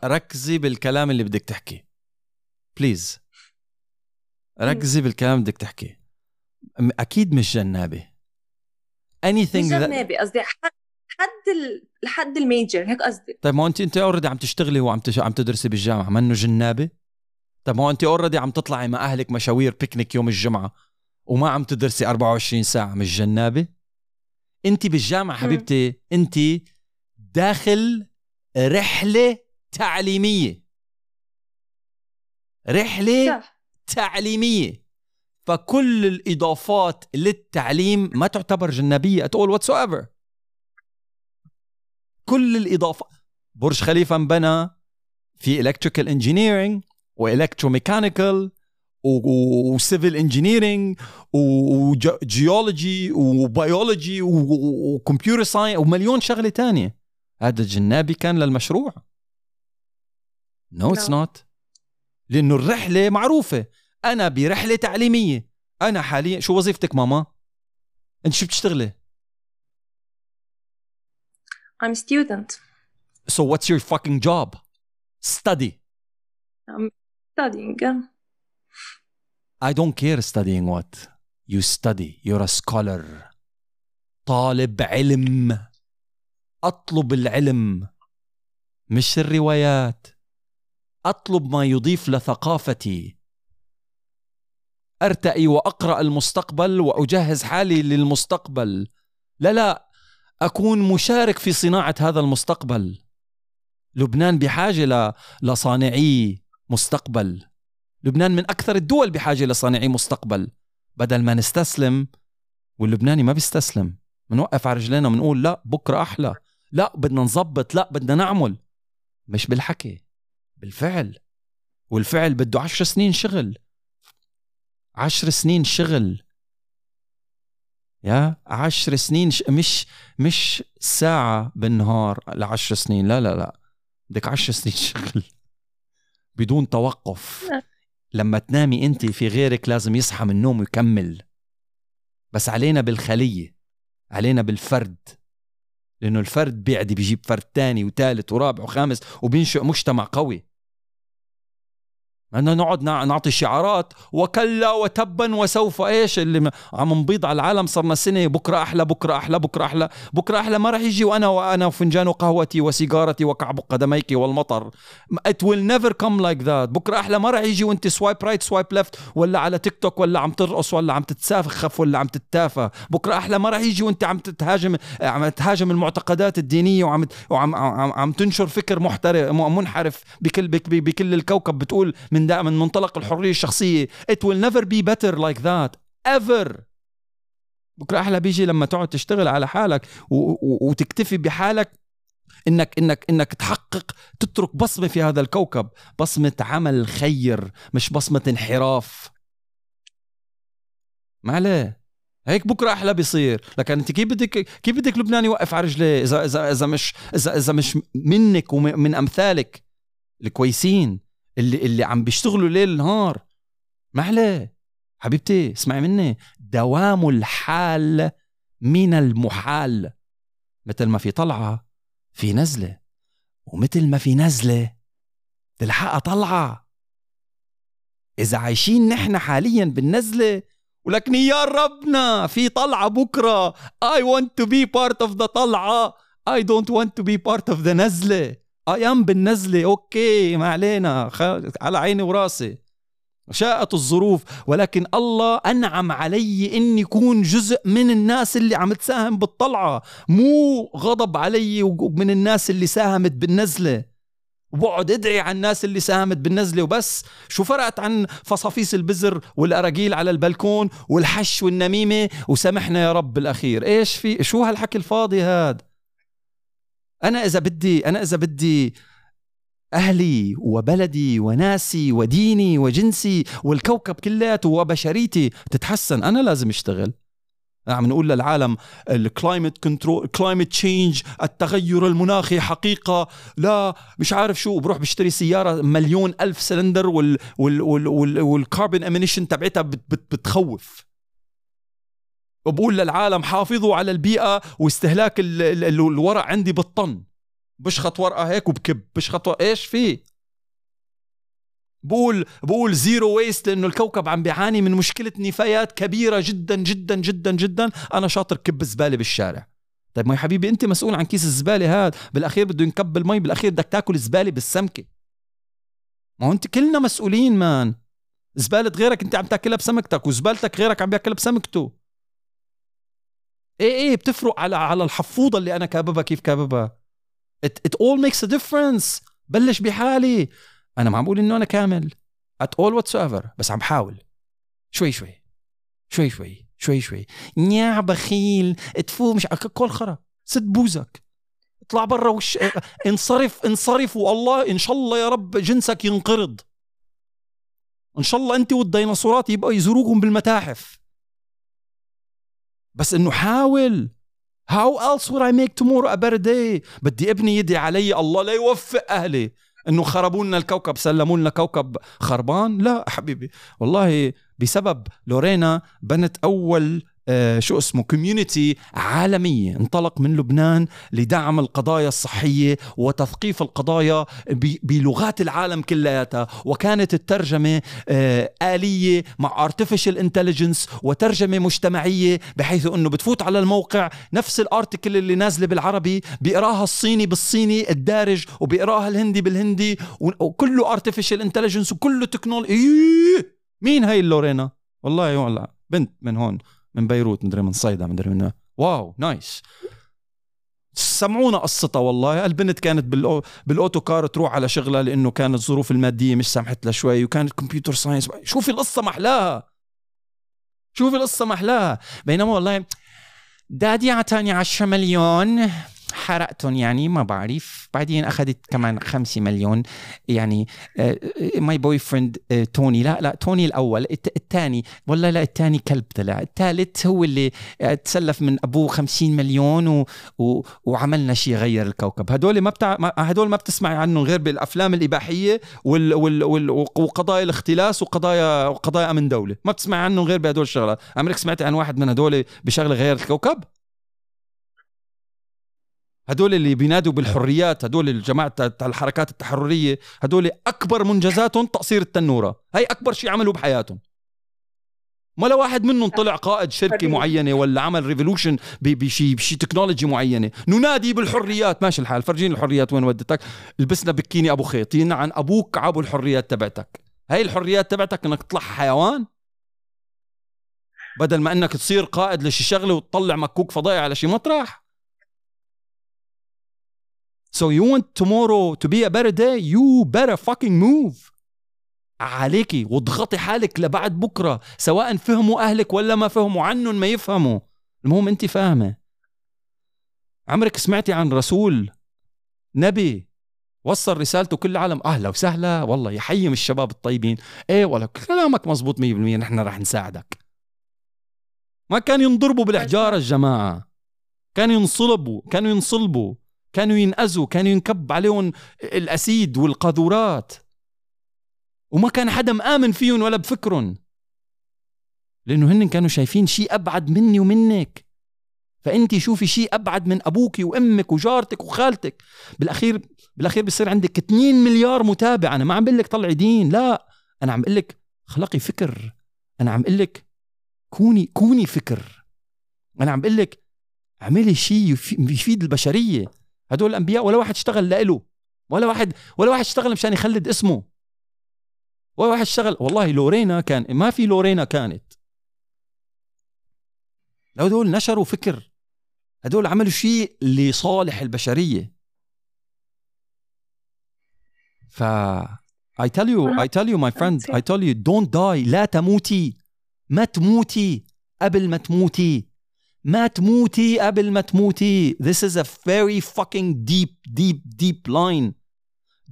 Speaker 2: ركزي بالكلام اللي بدك تحكي. please ركزي بالكلام اللي بدك تحكي. أكيد مش جنابي anything
Speaker 3: مش جنابي قصدي حد ال... لحد ال major هيك قصدي.
Speaker 2: طيب ما انت انت already عم تشتغلي وعم تش... عم تدرسي بالجامعة منه جنابي طيب ما انت already عم تطلعي مع أهلك مشاوير بيكنيك يوم الجمعة وما عم تدرسي 24 ساعة مش جنابة؟ انت بالجامعة حبيبتي انت داخل رحلة تعليمية. رحلة صح. تعليمية. فكل الإضافات للتعليم ما تعتبر جنابية اتقول whatsoever كل الاضافات برج خليفة انبنى في الكتريكال انجينيرنج والكتروميكانيكال وسيفل انجينيرنج وجيولوجي وبيولوجي وكمبيوتر ساينس ومليون شغلة تانية. هذا الجنابي كان للمشروع. no it's not لأنه الرحلة معروفة. أنا برحلة تعليمية. أنا حاليا شو وظيفتك ماما؟ أنت شو بتشتغلي؟
Speaker 3: I'm student
Speaker 2: so what's your fucking job study
Speaker 3: I'm studying
Speaker 2: I don't care studying what. You study. You're a scholar. طالب علم. أطلب العلم مش الروايات. أطلب ما يضيف لثقافتي. أرتئي وأقرأ المستقبل وأجهز حالي للمستقبل. لا لا أكون مشارك في صناعة هذا المستقبل. لبنان بحاجة لصانعي مستقبل. لبنان من أكثر الدول بحاجة لصانعي مستقبل. بدل ما نستسلم واللبناني ما بيستسلم. بنوقف على رجلينا بنقول لا بكرة أحلى. لا بدنا نظبط لا بدنا نعمل. مش بالحكي بالفعل. والفعل بده عشر سنين شغل. عشر سنين شغل. يا عشر سنين. مش مش ساعة بالنهار لعشر سنين. لا لا لا. بدك عشر سنين شغل. بدون توقف. لما تنامي انت في غيرك لازم يصحى من النوم ويكمل. بس علينا بالخلية. علينا بالفرد. لأنه الفرد بيعدي بيجيب فرد تاني وثالث ورابع وخامس وبينشئ مجتمع قوي. بدنا نقعد نعطي شعارات وكلا وتبا وسوف. إيش اللي عم نبيض على العالم صرنا سنة بكرة أحلى بكرة أحلى بكرة أحلى بكرة أحلى. ما راح يجي وأنا وأنا وفنجان قهوتي وسيجارتي وكعب قدميك والمطر. it will never come like that. بكرة أحلى. ما راح يجي وأنت swipe right swipe left ولا على تيك توك ولا عم ترقص ولا عم تتسافخف ولا عم تتافى بكرة أحلى. ما راح يجي وأنت عم تتهاجم عم تهاجم المعتقدات الدينية وعم وعم عم, عم تنشر فكر محترف منحرف بكل بكل الكوكب. بتقول من دائما من منطلق الحرية الشخصية. It will never be better like that. ever بكرة أحلى بيجي لما تقعد تشتغل على حالك وتكتفي بحالك إنك إنك إنك تحقق تترك بصمة في هذا الكوكب. بصمة عمل خير مش بصمة انحراف. ما عليه. هيك بكرة أحلى بيصير. لكن أنت كيف بدك كيف بدك لبنان يوقف على رجليه؟ إذا إذا إذا مش إذا إذا مش منك ومن أمثالك الكويسين. اللي اللي عم بيشتغلوا ليل نهار. ما حبيبتي اسمعي مني. دوام الحال من المحال. مثل ما في طلعة في نزلة. ومثل ما في نزلة تلحقها طلعة. إذا عايشين نحن حاليا بالنزلة ولكن يا ربنا في طلعة بكرة. I want to be part of the طلعة. I don't want to be part of the نزلة. I am بالنزله أوكي ما علينا. على عيني وراسي. شاءت الظروف ولكن الله أنعم علي إني أكون جزء من الناس اللي عم تساهم بالطلعة. مو غضب علي من الناس اللي ساهمت بالنزله وبقعد أدعي على الناس اللي ساهمت بالنزله وبس. شو فرقت عن فصافيس البزر والأراجيل على البلكون والحش والنميمة؟ وسامحنا يا رب بالاخير إيش في شو هالحكي الفاضي هاد؟ أنا إذا بدي أنا إذا بدي أهلي وبلدي وناسي وديني وجنسي والكوكب كلياته وبشريتي تتحسن أنا لازم أشتغل. عم نقول للعالم ال climate control climate change التغير المناخي حقيقة لا مش عارف شو بروح بشتري سيارة مليون ألف سلندر وال وال وال وال وال carbon emission تبعتها بت بت بتخوف. وبقول للعالم حافظوا على البيئة واستهلاك ال ال ال الورق عندي بالطن. بشخط ورقة هيك وبكب. بشخط ورقة. إيش في؟ بقول بقول zero waste لأنه الكوكب عم بيعاني من مشكلة نفايات كبيرة جدا جدا جدا جدا. أنا شاطر كب زبالة بالشارع. طيب ما يا حبيبي أنت مسؤول عن كيس الزبالة هذا. بالأخير بده ينكب المي. بالأخير بدك تاكل زبالة بالسمكة. ما هو أنت كلنا مسؤولين مان. زبالة غيرك أنت عم تاكلها بسمكتك وزبالتك غيرك عم بياكلها بسمكته. إيه إيه بتفرق على على الحفوضه اللي أنا كاببها كيف كاببها. It all makes a difference. بلش بحالي. أنا ما عم بقول إنه أنا كامل. At all whatsoever. بس عم بحاول. شوي شوي. شوي شوي. شوي شوي. نيا بخيل. تفو مش كل خرا. سد بوزك. اطلع برا وش انصرف انصرف. والله إن شاء الله يا رب جنسك ينقرض. إن شاء الله أنت والديناصورات يبقوا يزوروكم بالمتاحف. بس إنه حاول. How else would I make tomorrow a better day? بدي ابني يدي علي الله لا يوفق أهلي. إنه خربوا لنا الكوكب سلموا لنا كوكب خربان؟ لا حبيبي. والله بسبب لورينا بنت أول شو اسمه community عالمية. انطلق من لبنان لدعم القضايا الصحية وتثقيف القضايا بلغات العالم كلياتها. وكانت الترجمة آه آلية مع artificial intelligence وترجمة مجتمعية بحيث إنه بتفوت على الموقع نفس ال article اللي نازلة بالعربي بيقراها الصيني بالصيني الدارج وبيقراها الهندي بالهندي وكله artificial intelligence وكله technology إيه! مين هاي اللورينا؟ والله والله بنت من هون. من بيروت مدري من صيدا مدري من wow nice. سمعونا قصتها والله. البنت كانت بالأو... بال autocar تروح على شغلها لأنه كانت الظروف المادية مش سامحت لها شوي وكانت computer science. شوفي القصة محلاها شوفي القصة محلاها بينما والله daddy اعطاني 10 مليون. حرقتهم يعني ما بعرف. بعدين أخذت كمان خمسة مليون. يعني my boyfriend توني. لا لا توني الأول. الثاني والله لا الثاني كلب طلع. الثالث هو اللي تسلف من أبوه خمسين مليون و... و... وعملنا شيء غير الكوكب. هدول ما بتاع هدول ما بتسمعي عنهم غير بالأفلام الإباحية وال... وال... وال... وقضايا الاختلاس وقضايا وقضايا أمن دولة. ما بتسمعي عنهم غير بهدول الشغلات. عمرك سمعتي عن واحد من هدول بشغلة غير الكوكب؟ هدول اللي بينادوا بالحريات هدول الجماعة الحركات التحررية هدول أكبر منجزاتهم تقصير التنورة. هاي أكبر شيء عملوا بحياتهم. ما لا واحد منهم طلع قائد شركة معينة ولا عمل revolution بشي بشي تكنولوجي معينة. ننادي بالحريات. ماشي الحال. فرجيني الحريات وين ودتك. لبسنا بكيني أبو خيط. عن أبوك عابو الحريات تبعتك. هاي الحريات تبعتك إنك تطلع حيوان؟ بدل ما إنك تصير قائد لشي شغلة وتطلع مكوك فضائي على شي مطرح. So you want tomorrow to be a better day? You better fucking move. عليكي واضغطي حالك لبعد بكرة سواء فهموا أهلك ولا ما فهموا عنهم ما يفهموا. المهم انت فاهمة. عمرك سمعتي عن رسول نبي وصل رسالته كل العالم؟ أهلا وسهلا والله يحيم الشباب الطيبين. إيه والله كلامك مزبوط 100% نحن رح نساعدك. ما كانوا ينضربوا بالإحجار الجماعه كانوا ينصلبوا كانوا ينصلبوا. كانوا ينأذوا كانوا ينكب عليهم الأسيد والقاذورات. وما كان حدا مآمن فيهم ولا بفكرهم. لأنه هن كانوا شايفين شيء أبعد مني ومنك. فأنت شوفي شيء أبعد من أبوك وأمك وجارتك وخالتك. بالأخير بالأخير بصير عندك 2 مليار متابع. أنا ما عم بقول لك طلعي دين لا. أنا عم بقول لك خلقي فكر. أنا عم بقول لك كوني كوني فكر. أنا عم بقول لك اعملي شيء يفيد البشرية. هدول الأنبياء ولا واحد اشتغل لإله ولا واحد ولا واحد اشتغل مشان يخلد اسمه. ولا واحد اشتغل والله لورينا كان ما في لورينا كانت. هدول نشروا فكر هدول عملوا شيء لصالح البشرية. ف I tell you I tell you my friend I tell you don't die. لا تموتي. ما تموتي. قبل ما تموتي. ما تموتي قبل ما تموتي. This is a very fucking deep deep deep line.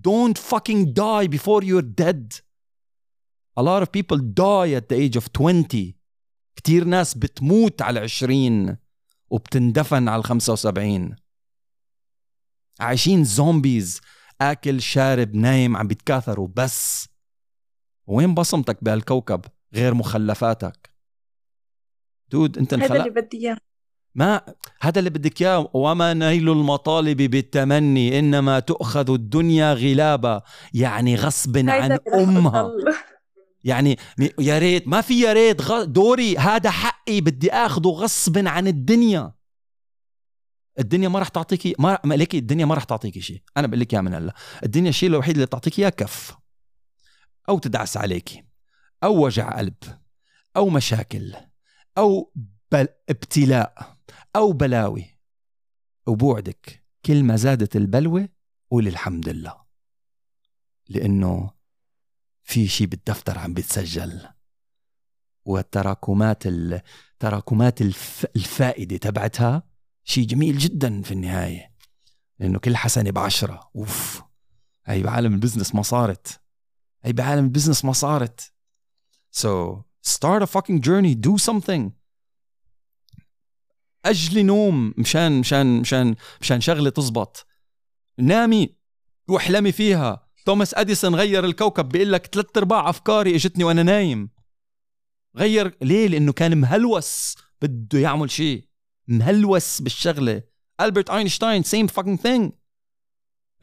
Speaker 2: Don't fucking die before you're dead. A lot of people die at the age of 20 كتير ناس بتموت على 20 وبتندفن على 75 عايشين zombies أكل شارب نايم عم بيتكاثروا بس. وين بصمتك بهالكوكب غير مخلفاتك؟ dude انت
Speaker 3: هذا اللي بدي إياه.
Speaker 2: ما هذا اللي بدك إياه. وما نيل المطالب بالتمني إنما تؤخذ الدنيا غلابا يعني غصب عن أمها. يعني يا ريت ما في يا ريت دوري. هذا حقي بدي آخذه غصب عن الدنيا. الدنيا ما راح تعطيكي ما ليكي الدنيا ما راح تعطيكي شيء أنا بقول لك اياها من هلا. الدنيا الشيء الوحيد اللي تعطيك إياه كف. أو تدعس عليكي. أو وجع قلب. أو مشاكل. أو بل ابتلاء أو بلاوي. وبوعدك كل ما زادت البلوى قول الحمد لله. لأنه في شيء بالدفتر عم بيتسجل. والتراكمات تراكمات الفائدة تبعتها شيء جميل جدا في النهاية. لأنه كل حسنة بعشرة. أوف! هي بعالم ال business ما صارت. هي بعالم ال business ما صارت. So start a fucking journey do something. أجلي نوم مشان مشان مشان مشان شغلة تزبط. نامي واحلمي فيها. توماس أديسون غير الكوكب بيقول لك ثلاث أرباع أفكاري إجتني وأنا نايم. غير ليه؟ لأنه كان مهلوس بده يعمل شيء مهلوس بالشغلة. ألبرت أينشتاين same fucking thing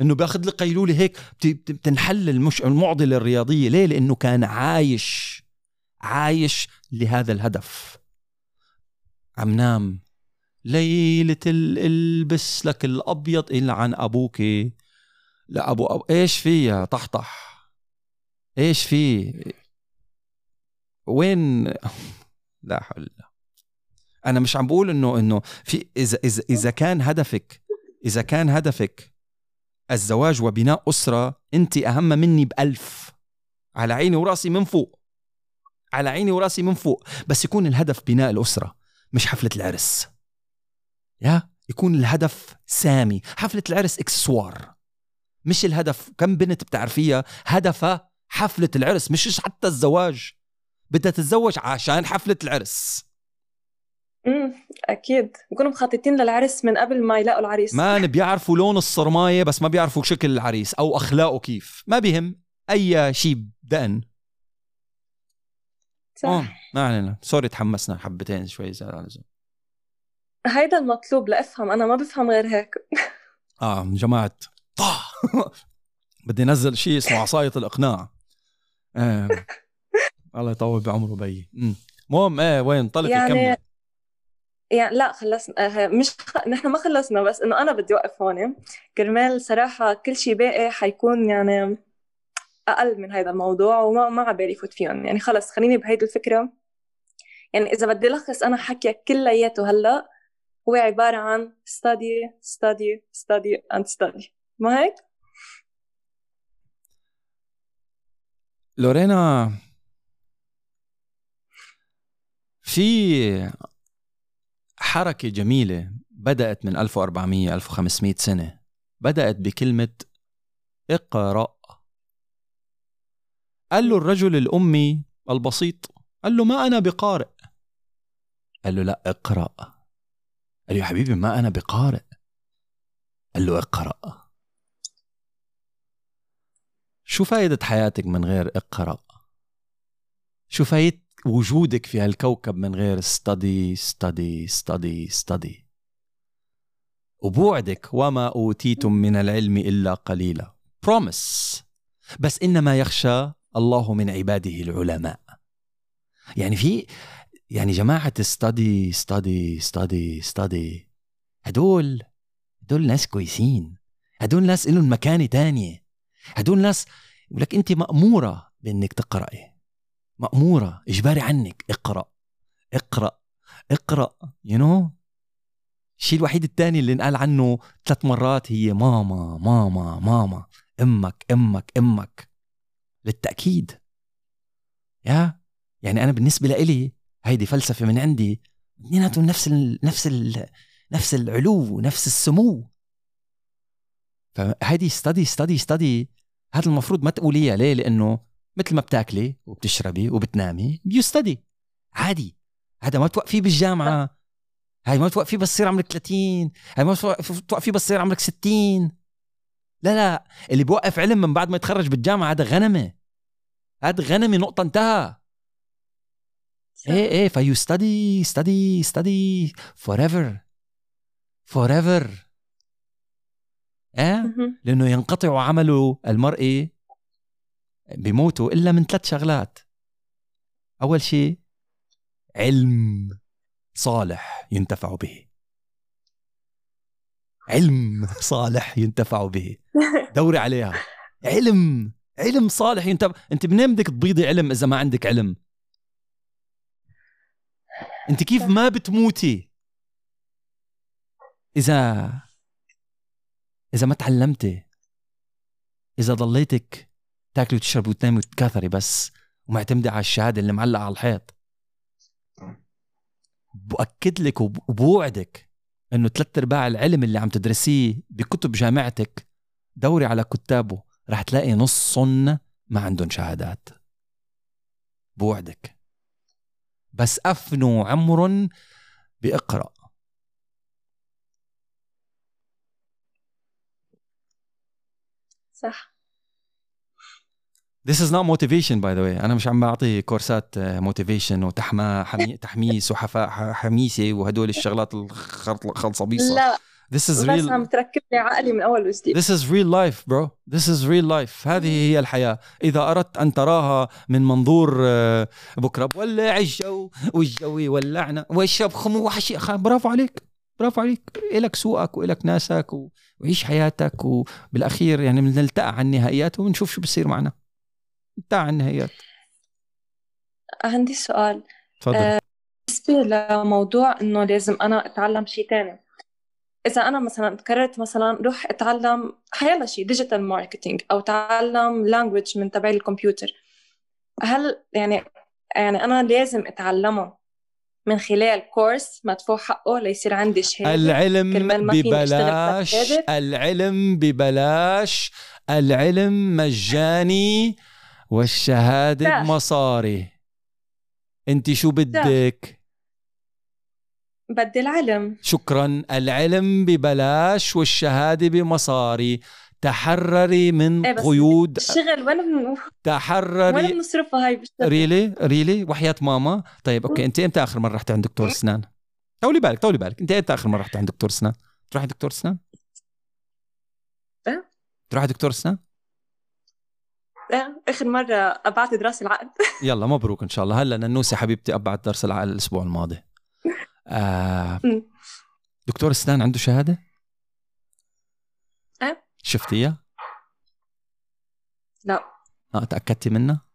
Speaker 2: إنه بياخذ لك قيلولة هيك بتنحل المش... المعضلة الرياضية. ليه؟ لأنه كان عايش. عايش لهذا الهدف. عم نام. ليلة البس لك الأبيض إلا عن أبوك. لا أبو, أبو إيش في يا طحطح؟ إيش في؟ وين؟ لا حول أنا مش عم بقول إنه إنه في إذا إذا إذا كان هدفك إذا كان هدفك الزواج وبناء أسرة أنت أهم مني بألف. على عيني ورأسي من فوق. على عيني وراسي من فوق بس يكون الهدف بناء الأسرة مش حفلة العرس. يا يكون الهدف سامي حفلة العرس إكسسوار. مش الهدف كم بنت بتعرفيها هدفها حفلة العرس مش حتى الزواج. بدها تتزوج عشان حفلة العرس.
Speaker 3: امم أكيد. بكونوا مخططين للعرس من قبل ما يلاقوا العريس.
Speaker 2: ما بيعرفوا لون الصرماية بس ما بيعرفوا شكل العريس أو أخلاقه كيف. ما بيهم أي شيء دقن صح؟ ما علينا. سوري تحمسنا حبتين شوي زيادة عن اللزوم.
Speaker 3: هيدا المطلوب لأفهم أنا ما بفهم غير هيك.
Speaker 2: آه جماعة طه. بدي انزل شيء اسمه عصاية الإقناع. آه. الله يطول بعمره بيي المهم إيه وين؟ طلعت يعني كمل
Speaker 3: يعني لا خلصنا. آه، مش خ... نحن ما خلصنا بس إنه أنا بدي أوقف هون. كرمال صراحة كل شيء باقي حيكون يعني أقل من هذا الموضوع وما ما عبالي فوت فيهم. يعني خلص خليني بهيدي الفكرة. يعني إذا بدي لخص أنا حكي كلياته هلأ هو عبارة عن study study study and study. ما هيك؟
Speaker 2: لورينا في حركة جميلة بدأت من 1400 1500 سنة. بدأت بكلمة اقرأ قال له الرجل الأمي البسيط قال له ما أنا بقارئ؟ قال له لا اقرأ. قال له يا حبيبي ما أنا بقارئ؟ قال له اقرأ. شو فايدة حياتك من غير اقرأ؟ شو فايدة وجودك في هالكوكب من غير study study study study وبوعدك وما أوتيتم من العلم إلا قليلا. Promise. بس إنما يخشى الله من عباده العلماء يعني في يعني جماعة study study study study هدول هدول ناس كويسين هدول ناس لهم مكانة تانية هدول ناس لك أنت مأمورة بأنك تقرأي مأمورة إجباري عنك اقرأ اقرأ اقرأ يو you know? الشيء الوحيد الثاني اللي انقال عنه ثلاث مرات هي ماما ماما ماما أمك أمك أمك للتأكيد. يا يعني أنا بالنسبة لإلي هيدي فلسفة من عندي اثنيناتهم نفس ال نفس ال نفس العلو نفس السمو. فهيدي ستدي ستدي ستدي هذا المفروض ما تقوليها ليه؟ لأنه مثل ما بتاكلي وبتشربي وبتنامي يو ستدي عادي. هذا ما توقفيه بالجامعة. هاي ما توقفي بس تصير عمرك 30 هاي ما توقفي بس تصير عمرك 60 لا لا اللي بوقف علم من بعد ما يتخرج بالجامعة هذا غنمة. هذا غنمة نقطة انتهى. إيه إيه you study study study forever forever إيه لأنه ينقطع عمل المرء بموته إلا من ثلاث شغلات. أول شيء علم صالح ينتفع به. علم صالح ينتفع به. دوري عليها. علم علم صالح ينتفع انت منين بدك تبيضي علم إذا ما عندك علم؟ انت كيف ما بتموتي؟ إذا إذا ما تعلمتي إذا ضليتك تاكلي وتشربي وتنامي وتكاثري بس ومعتمدة على الشهادة اللي معلقة على الحيط. بأكد لك وبوعدك إنه ثلاث أرباع العلم اللي عم تدرسيه بكتب جامعتك دوري على كتابه رح تلاقي نصهم ما عندهم شهادات. بوعدك. بس أفنوا عمر بإقرأ.
Speaker 3: صح.
Speaker 2: This is not motivation by the way. أنا مش عم بعطي كورسات موتيفيشن وتحما حمي... تحميس وحفا حميسة وهدول الشغلات الخلصبيصه
Speaker 3: لا.
Speaker 2: This is real
Speaker 3: عم تركب لي عقلي من أول وجديد.
Speaker 2: This is real life bro. This is real life. هذه هي الحياة. إذا أردت أن تراها من منظور آه، بكرة ولع الجو والجو يولعنا واشرب خمو وحشي. برافو عليك. برافو عليك. إلك سوقك وإلك ناسك وعيش حياتك وبالأخير يعني بنلتقى على النهائيات ونشوف شو بصير معنا. انتهى على النهائيات
Speaker 3: عندي سؤال.
Speaker 2: تفضل.
Speaker 3: آه، بالنسبة لموضوع إنه لازم أنا أتعلم شيء تاني. إذا أنا مثلا قررت مثلا روح أتعلم حيلا شيء digital marketing أو تعلم language من تبع الكمبيوتر. هل يعني يعني أنا لازم أتعلمه من خلال كورس مدفوع حقه ليصير عندي شهادة؟
Speaker 2: العلم ببلاش؟ العلم ببلاش العلم مجاني والشهادة
Speaker 3: لا.
Speaker 2: بمصاري. انت شو بدك؟
Speaker 3: بدي العلم.
Speaker 2: شكرا. العلم ببلاش والشهادة بمصاري. تحرري من
Speaker 3: بس
Speaker 2: قيود
Speaker 3: الشغل وين. وين
Speaker 2: تحرري
Speaker 3: بنصرفها هاي بالشغل؟
Speaker 2: Really? Really? وحياة ماما؟ طيب okay. أنت إمتى آخر مرة رحت عند دكتور أسنان؟ طولي بالك طولي بالك. أنت إمتى آخر مرة رحت عند دكتور أسنان؟ تروحي دكتور أسنان؟
Speaker 3: إيه؟
Speaker 2: تروحي دكتور أسنان؟
Speaker 3: إيه، آخر مرة قبعت درس العقل.
Speaker 2: يلا مبروك إن شاء الله. هلا ننوسي حبيبتي قبعت درس العقل الأسبوع الماضي. آه. دكتور إسنان عنده شهادة؟
Speaker 3: إيه.
Speaker 2: شفتيها؟
Speaker 3: لا.
Speaker 2: آه تأكدتي منها؟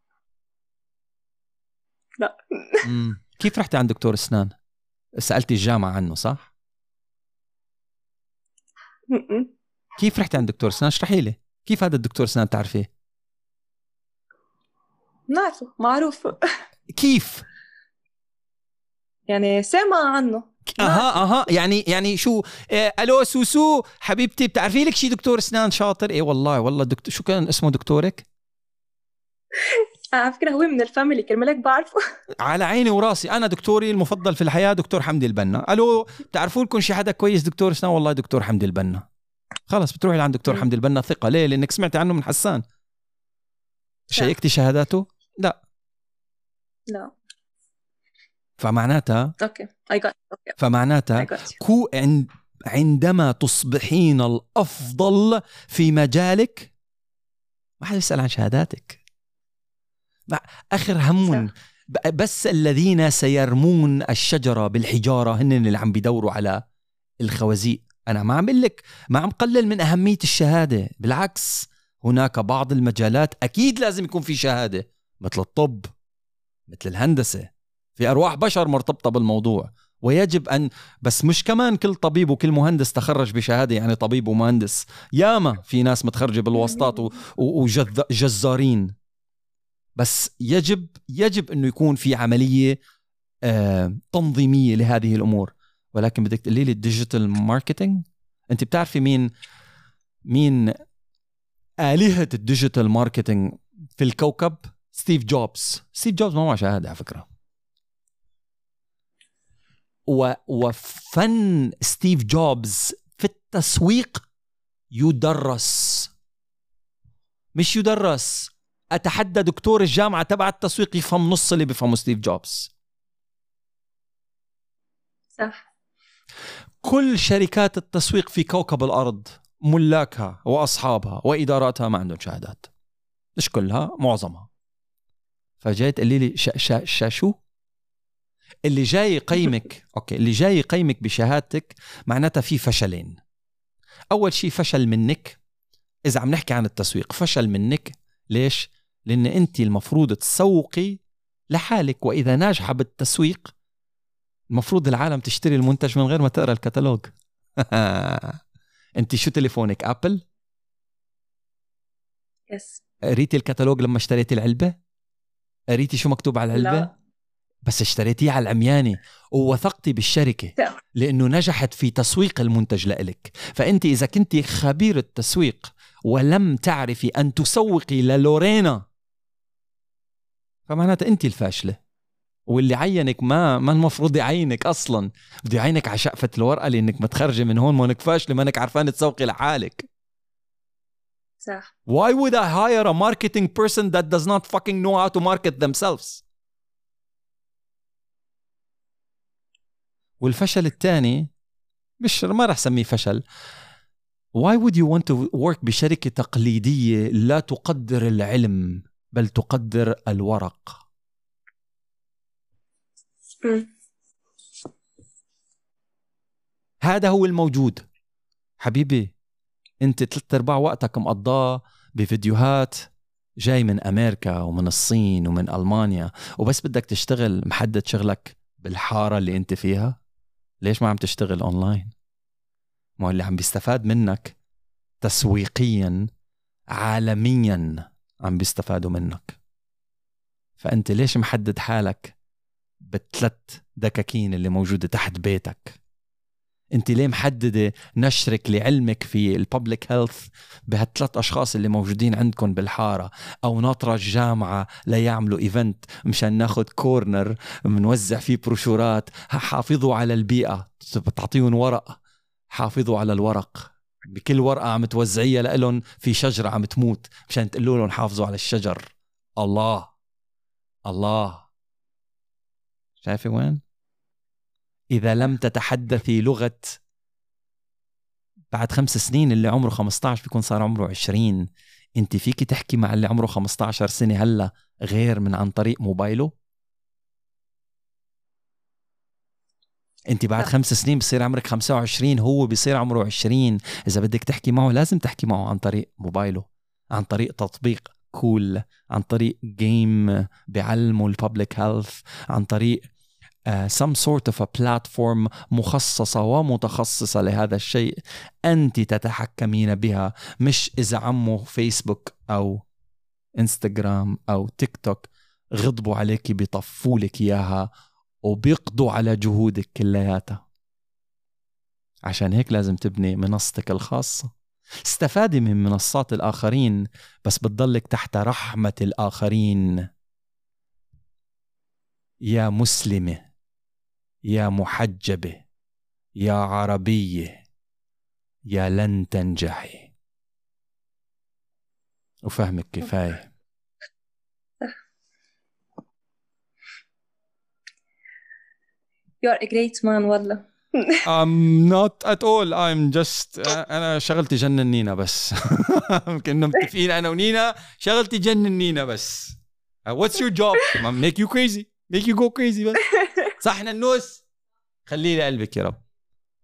Speaker 3: لا.
Speaker 2: مم. كيف رحتي عند دكتور إسنان؟ سألتي الجامعة عنه صح. كيف رحتي عند دكتور إسنان؟ اشرحي لي. كيف هذا الدكتور إسنان تعرفيه؟
Speaker 3: بنعرفه معروف
Speaker 2: كيف؟
Speaker 3: يعني سامع عنه.
Speaker 2: أها أها. يعني يعني شو إيه ألو سوسو حبيبتي بتعرفي لك شي دكتور اسنان شاطر؟ إيه والله والله دكتور شو كان اسمه دكتورك؟
Speaker 3: على فكرة هو من ال family كرمالك بعرفه.
Speaker 2: على عيني وراسي. أنا دكتوري المفضل في الحياة دكتور حمدي البنا. ألو بتعرفوا لكم شي حدا كويس دكتور اسنان والله دكتور حمدي البنا. خلص بتروحي لعند دكتور. حمدي البنا. ثقة ليه؟ لأنك سمعتي عنه من حسان. check تي شهاداته؟ لا.
Speaker 3: لا.
Speaker 2: فمعناتها
Speaker 3: أوكي. اي جوت أوكي
Speaker 2: فمعناتها كو عند عندما تصبحين الأفضل في مجالك ما حدا يسأل عن شهاداتك. آخر هم بس الذين سيرمون الشجرة بالحجارة هن اللي عم بيدوروا على الخوازيق. أنا ما عم بقول لك ما عم قلل من أهمية الشهادة. بالعكس هناك بعض المجالات أكيد لازم يكون في شهادة. مثل الطب مثل الهندسة في أرواح بشر مرتبطة بالموضوع. ويجب أن بس مش كمان كل طبيب وكل مهندس تخرج بشهادة يعني طبيب ومهندس. ياما في ناس متخرجة بالواسطات وجزارين بس يجب يجب إنه يكون في عملية آه تنظيمية لهذه الأمور. ولكن بدك تقولي لي ال digital marketing أنت بتعرفي مين مين آلهة ال digital marketing في الكوكب؟ ستيف جوبز. ستيف جوبز ما معه شهادة على فكرة. و... وفن ستيف جوبز في التسويق يدرس. مش يدرس. أتحدى دكتور الجامعة تبع التسويق يفهم نص اللي بيفهمه ستيف جوبز.
Speaker 3: صح.
Speaker 2: كل شركات التسويق في كوكب الأرض ملاكها وأصحابها وإداراتها ما عندهم شهادات. مش كلها معظمها. فجاي تقولي لي شا شا شو اللي جاي يقيمك أوكي اللي جاي يقيمك بشهادتك معناتها في فشلين. أول شيء فشل منك. إذا عم نحكي عن التسويق فشل منك. ليش؟ لأن أنت المفروض تسوقي لحالك. وإذا ناجحة بالتسويق المفروض العالم تشتري المنتج من غير ما تقرأ الكتالوج. أنت شو تليفونك؟ Apple
Speaker 3: بس
Speaker 2: قريتي الكتالوج لما اشتريتي العلبة؟ قريتي شو مكتوب على العلبة؟
Speaker 3: لا.
Speaker 2: بس اشتريتيه على العمياني ووثقتي بالشركة
Speaker 3: لا.
Speaker 2: لأنه نجحت في تسويق المنتج لإلك. فأنت إذا كنت خبير التسويق ولم تعرفي أن تسوقي للورينا فمعناتها أنت الفاشلة. واللي عينك ما ما المفروض يعينك أصلا. بده يعينك على شقفة الورقة لأنك متخرجة من هون ما انك فاشلة ما انك عارفان تسوقي لحالك.
Speaker 3: صح
Speaker 2: Why would I hire a marketing person that does not fucking know how to market themselves? والفشل الثاني مش ما رح سميه فشل Why would you want to work بشركة تقليدية لا تقدر العلم بل تقدر الورق. هذا هو الموجود حبيبي انت ثلاث ارباع وقتك مقضاه بفيديوهات جاي من أمريكا ومن الصين ومن ألمانيا وبس بدك تشتغل محدد شغلك بالحارة اللي انت فيها؟ ليش ما عم تشتغل اونلاين ما اللي عم بيستفاد منك تسويقيا عالميا عم بيستفادوا منك. فأنت ليش محدد حالك بالثلاث دكاكين اللي موجودة تحت بيتك؟ انت ليه محددة نشرك لعلمك في ال public health بهالثلاث أشخاص اللي موجودين عندكم بالحارة أو ناطرة الجامعة ليعملوا event مشان ناخذ corner بنوزع فيه بروشورات حافظوا على البيئة. بتعطيهم ورق. حافظوا على الورق. بكل ورقة عم توزعيها لهم في شجرة عم تموت مشان تقولوا لهم حافظوا على الشجر. الله. الله. شايفة وين؟ إذا لم تتحدثي لغة بعد خمس سنين اللي عمره 15 بيكون صار عمره 20 أنت فيكي تحكي مع اللي عمره 15 سنة هلا غير من عن طريق موبايله؟ أنت بعد. خمس سنين بصير عمرك 25 هو بصير عمره 20 إذا بدك تحكي معه لازم تحكي معه عن طريق موبايله عن طريق تطبيق cool عن طريق game بيعلمه ال public health عن طريق some sort of a platform مخصصة ومتخصصة لهذا الشيء أنت تتحكمين بها مش إذا عمه فيسبوك أو انستغرام أو تيك توك غضبوا عليك بيطفوا لك إياها وبيقضوا على جهودك كلياتها. عشان هيك لازم تبني منصتك الخاصة. استفادي من منصات الآخرين بس بتضلك تحت رحمة الآخرين. يا مسلمة. يا محجبة يا عربية يا لن تنجحي. وفهمك كفاية.
Speaker 3: You are a great man والله.
Speaker 2: I'm not at all I'm just أنا شغلتي جنن نينا بس. كنا متفقين أنا ونينا شغلتي جنن نينا بس. Uh, What's your job? make you crazy. Make you go crazy بس. صحن النوس خليه لقلبك يا رب.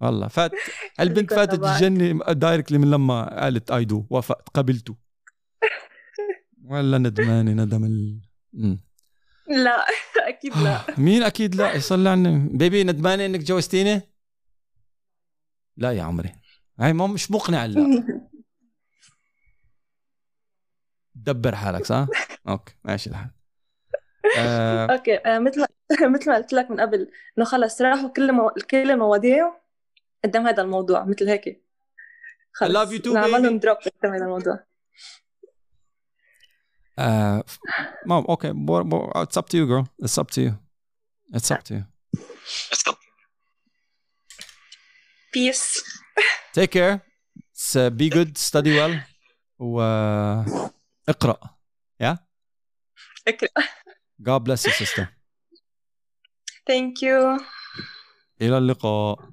Speaker 2: والله فات. البنت فاتت الجنة directly من لما قالت I do وافقت قبلته. ولا ندمانة ندم ال...
Speaker 3: لا أكيد لا.
Speaker 2: مين أكيد لا؟ يصلي عني baby ندمانة إنك جوزتيني؟ لا يا عمري. هاي ما مش مقنع لا. دبر حالك صح؟ okay ماشي الحال. آه،
Speaker 3: okay آه، مثل مثل ما قلت لك من قبل إنه خلص راحوا كل مو... كل المواضيع قدام هذا الموضوع مثل هيك.
Speaker 2: I love you too,
Speaker 3: نعملهم. دروب قدام هذا الموضوع.
Speaker 2: آه، ما أوكي to you girl. It's up to you. It's up to you.
Speaker 3: بيس
Speaker 2: take care. S- be good study well و اقرأ yeah?
Speaker 3: اقرأ.
Speaker 2: God bless you sister
Speaker 3: ثانك يو
Speaker 2: إلى اللقاء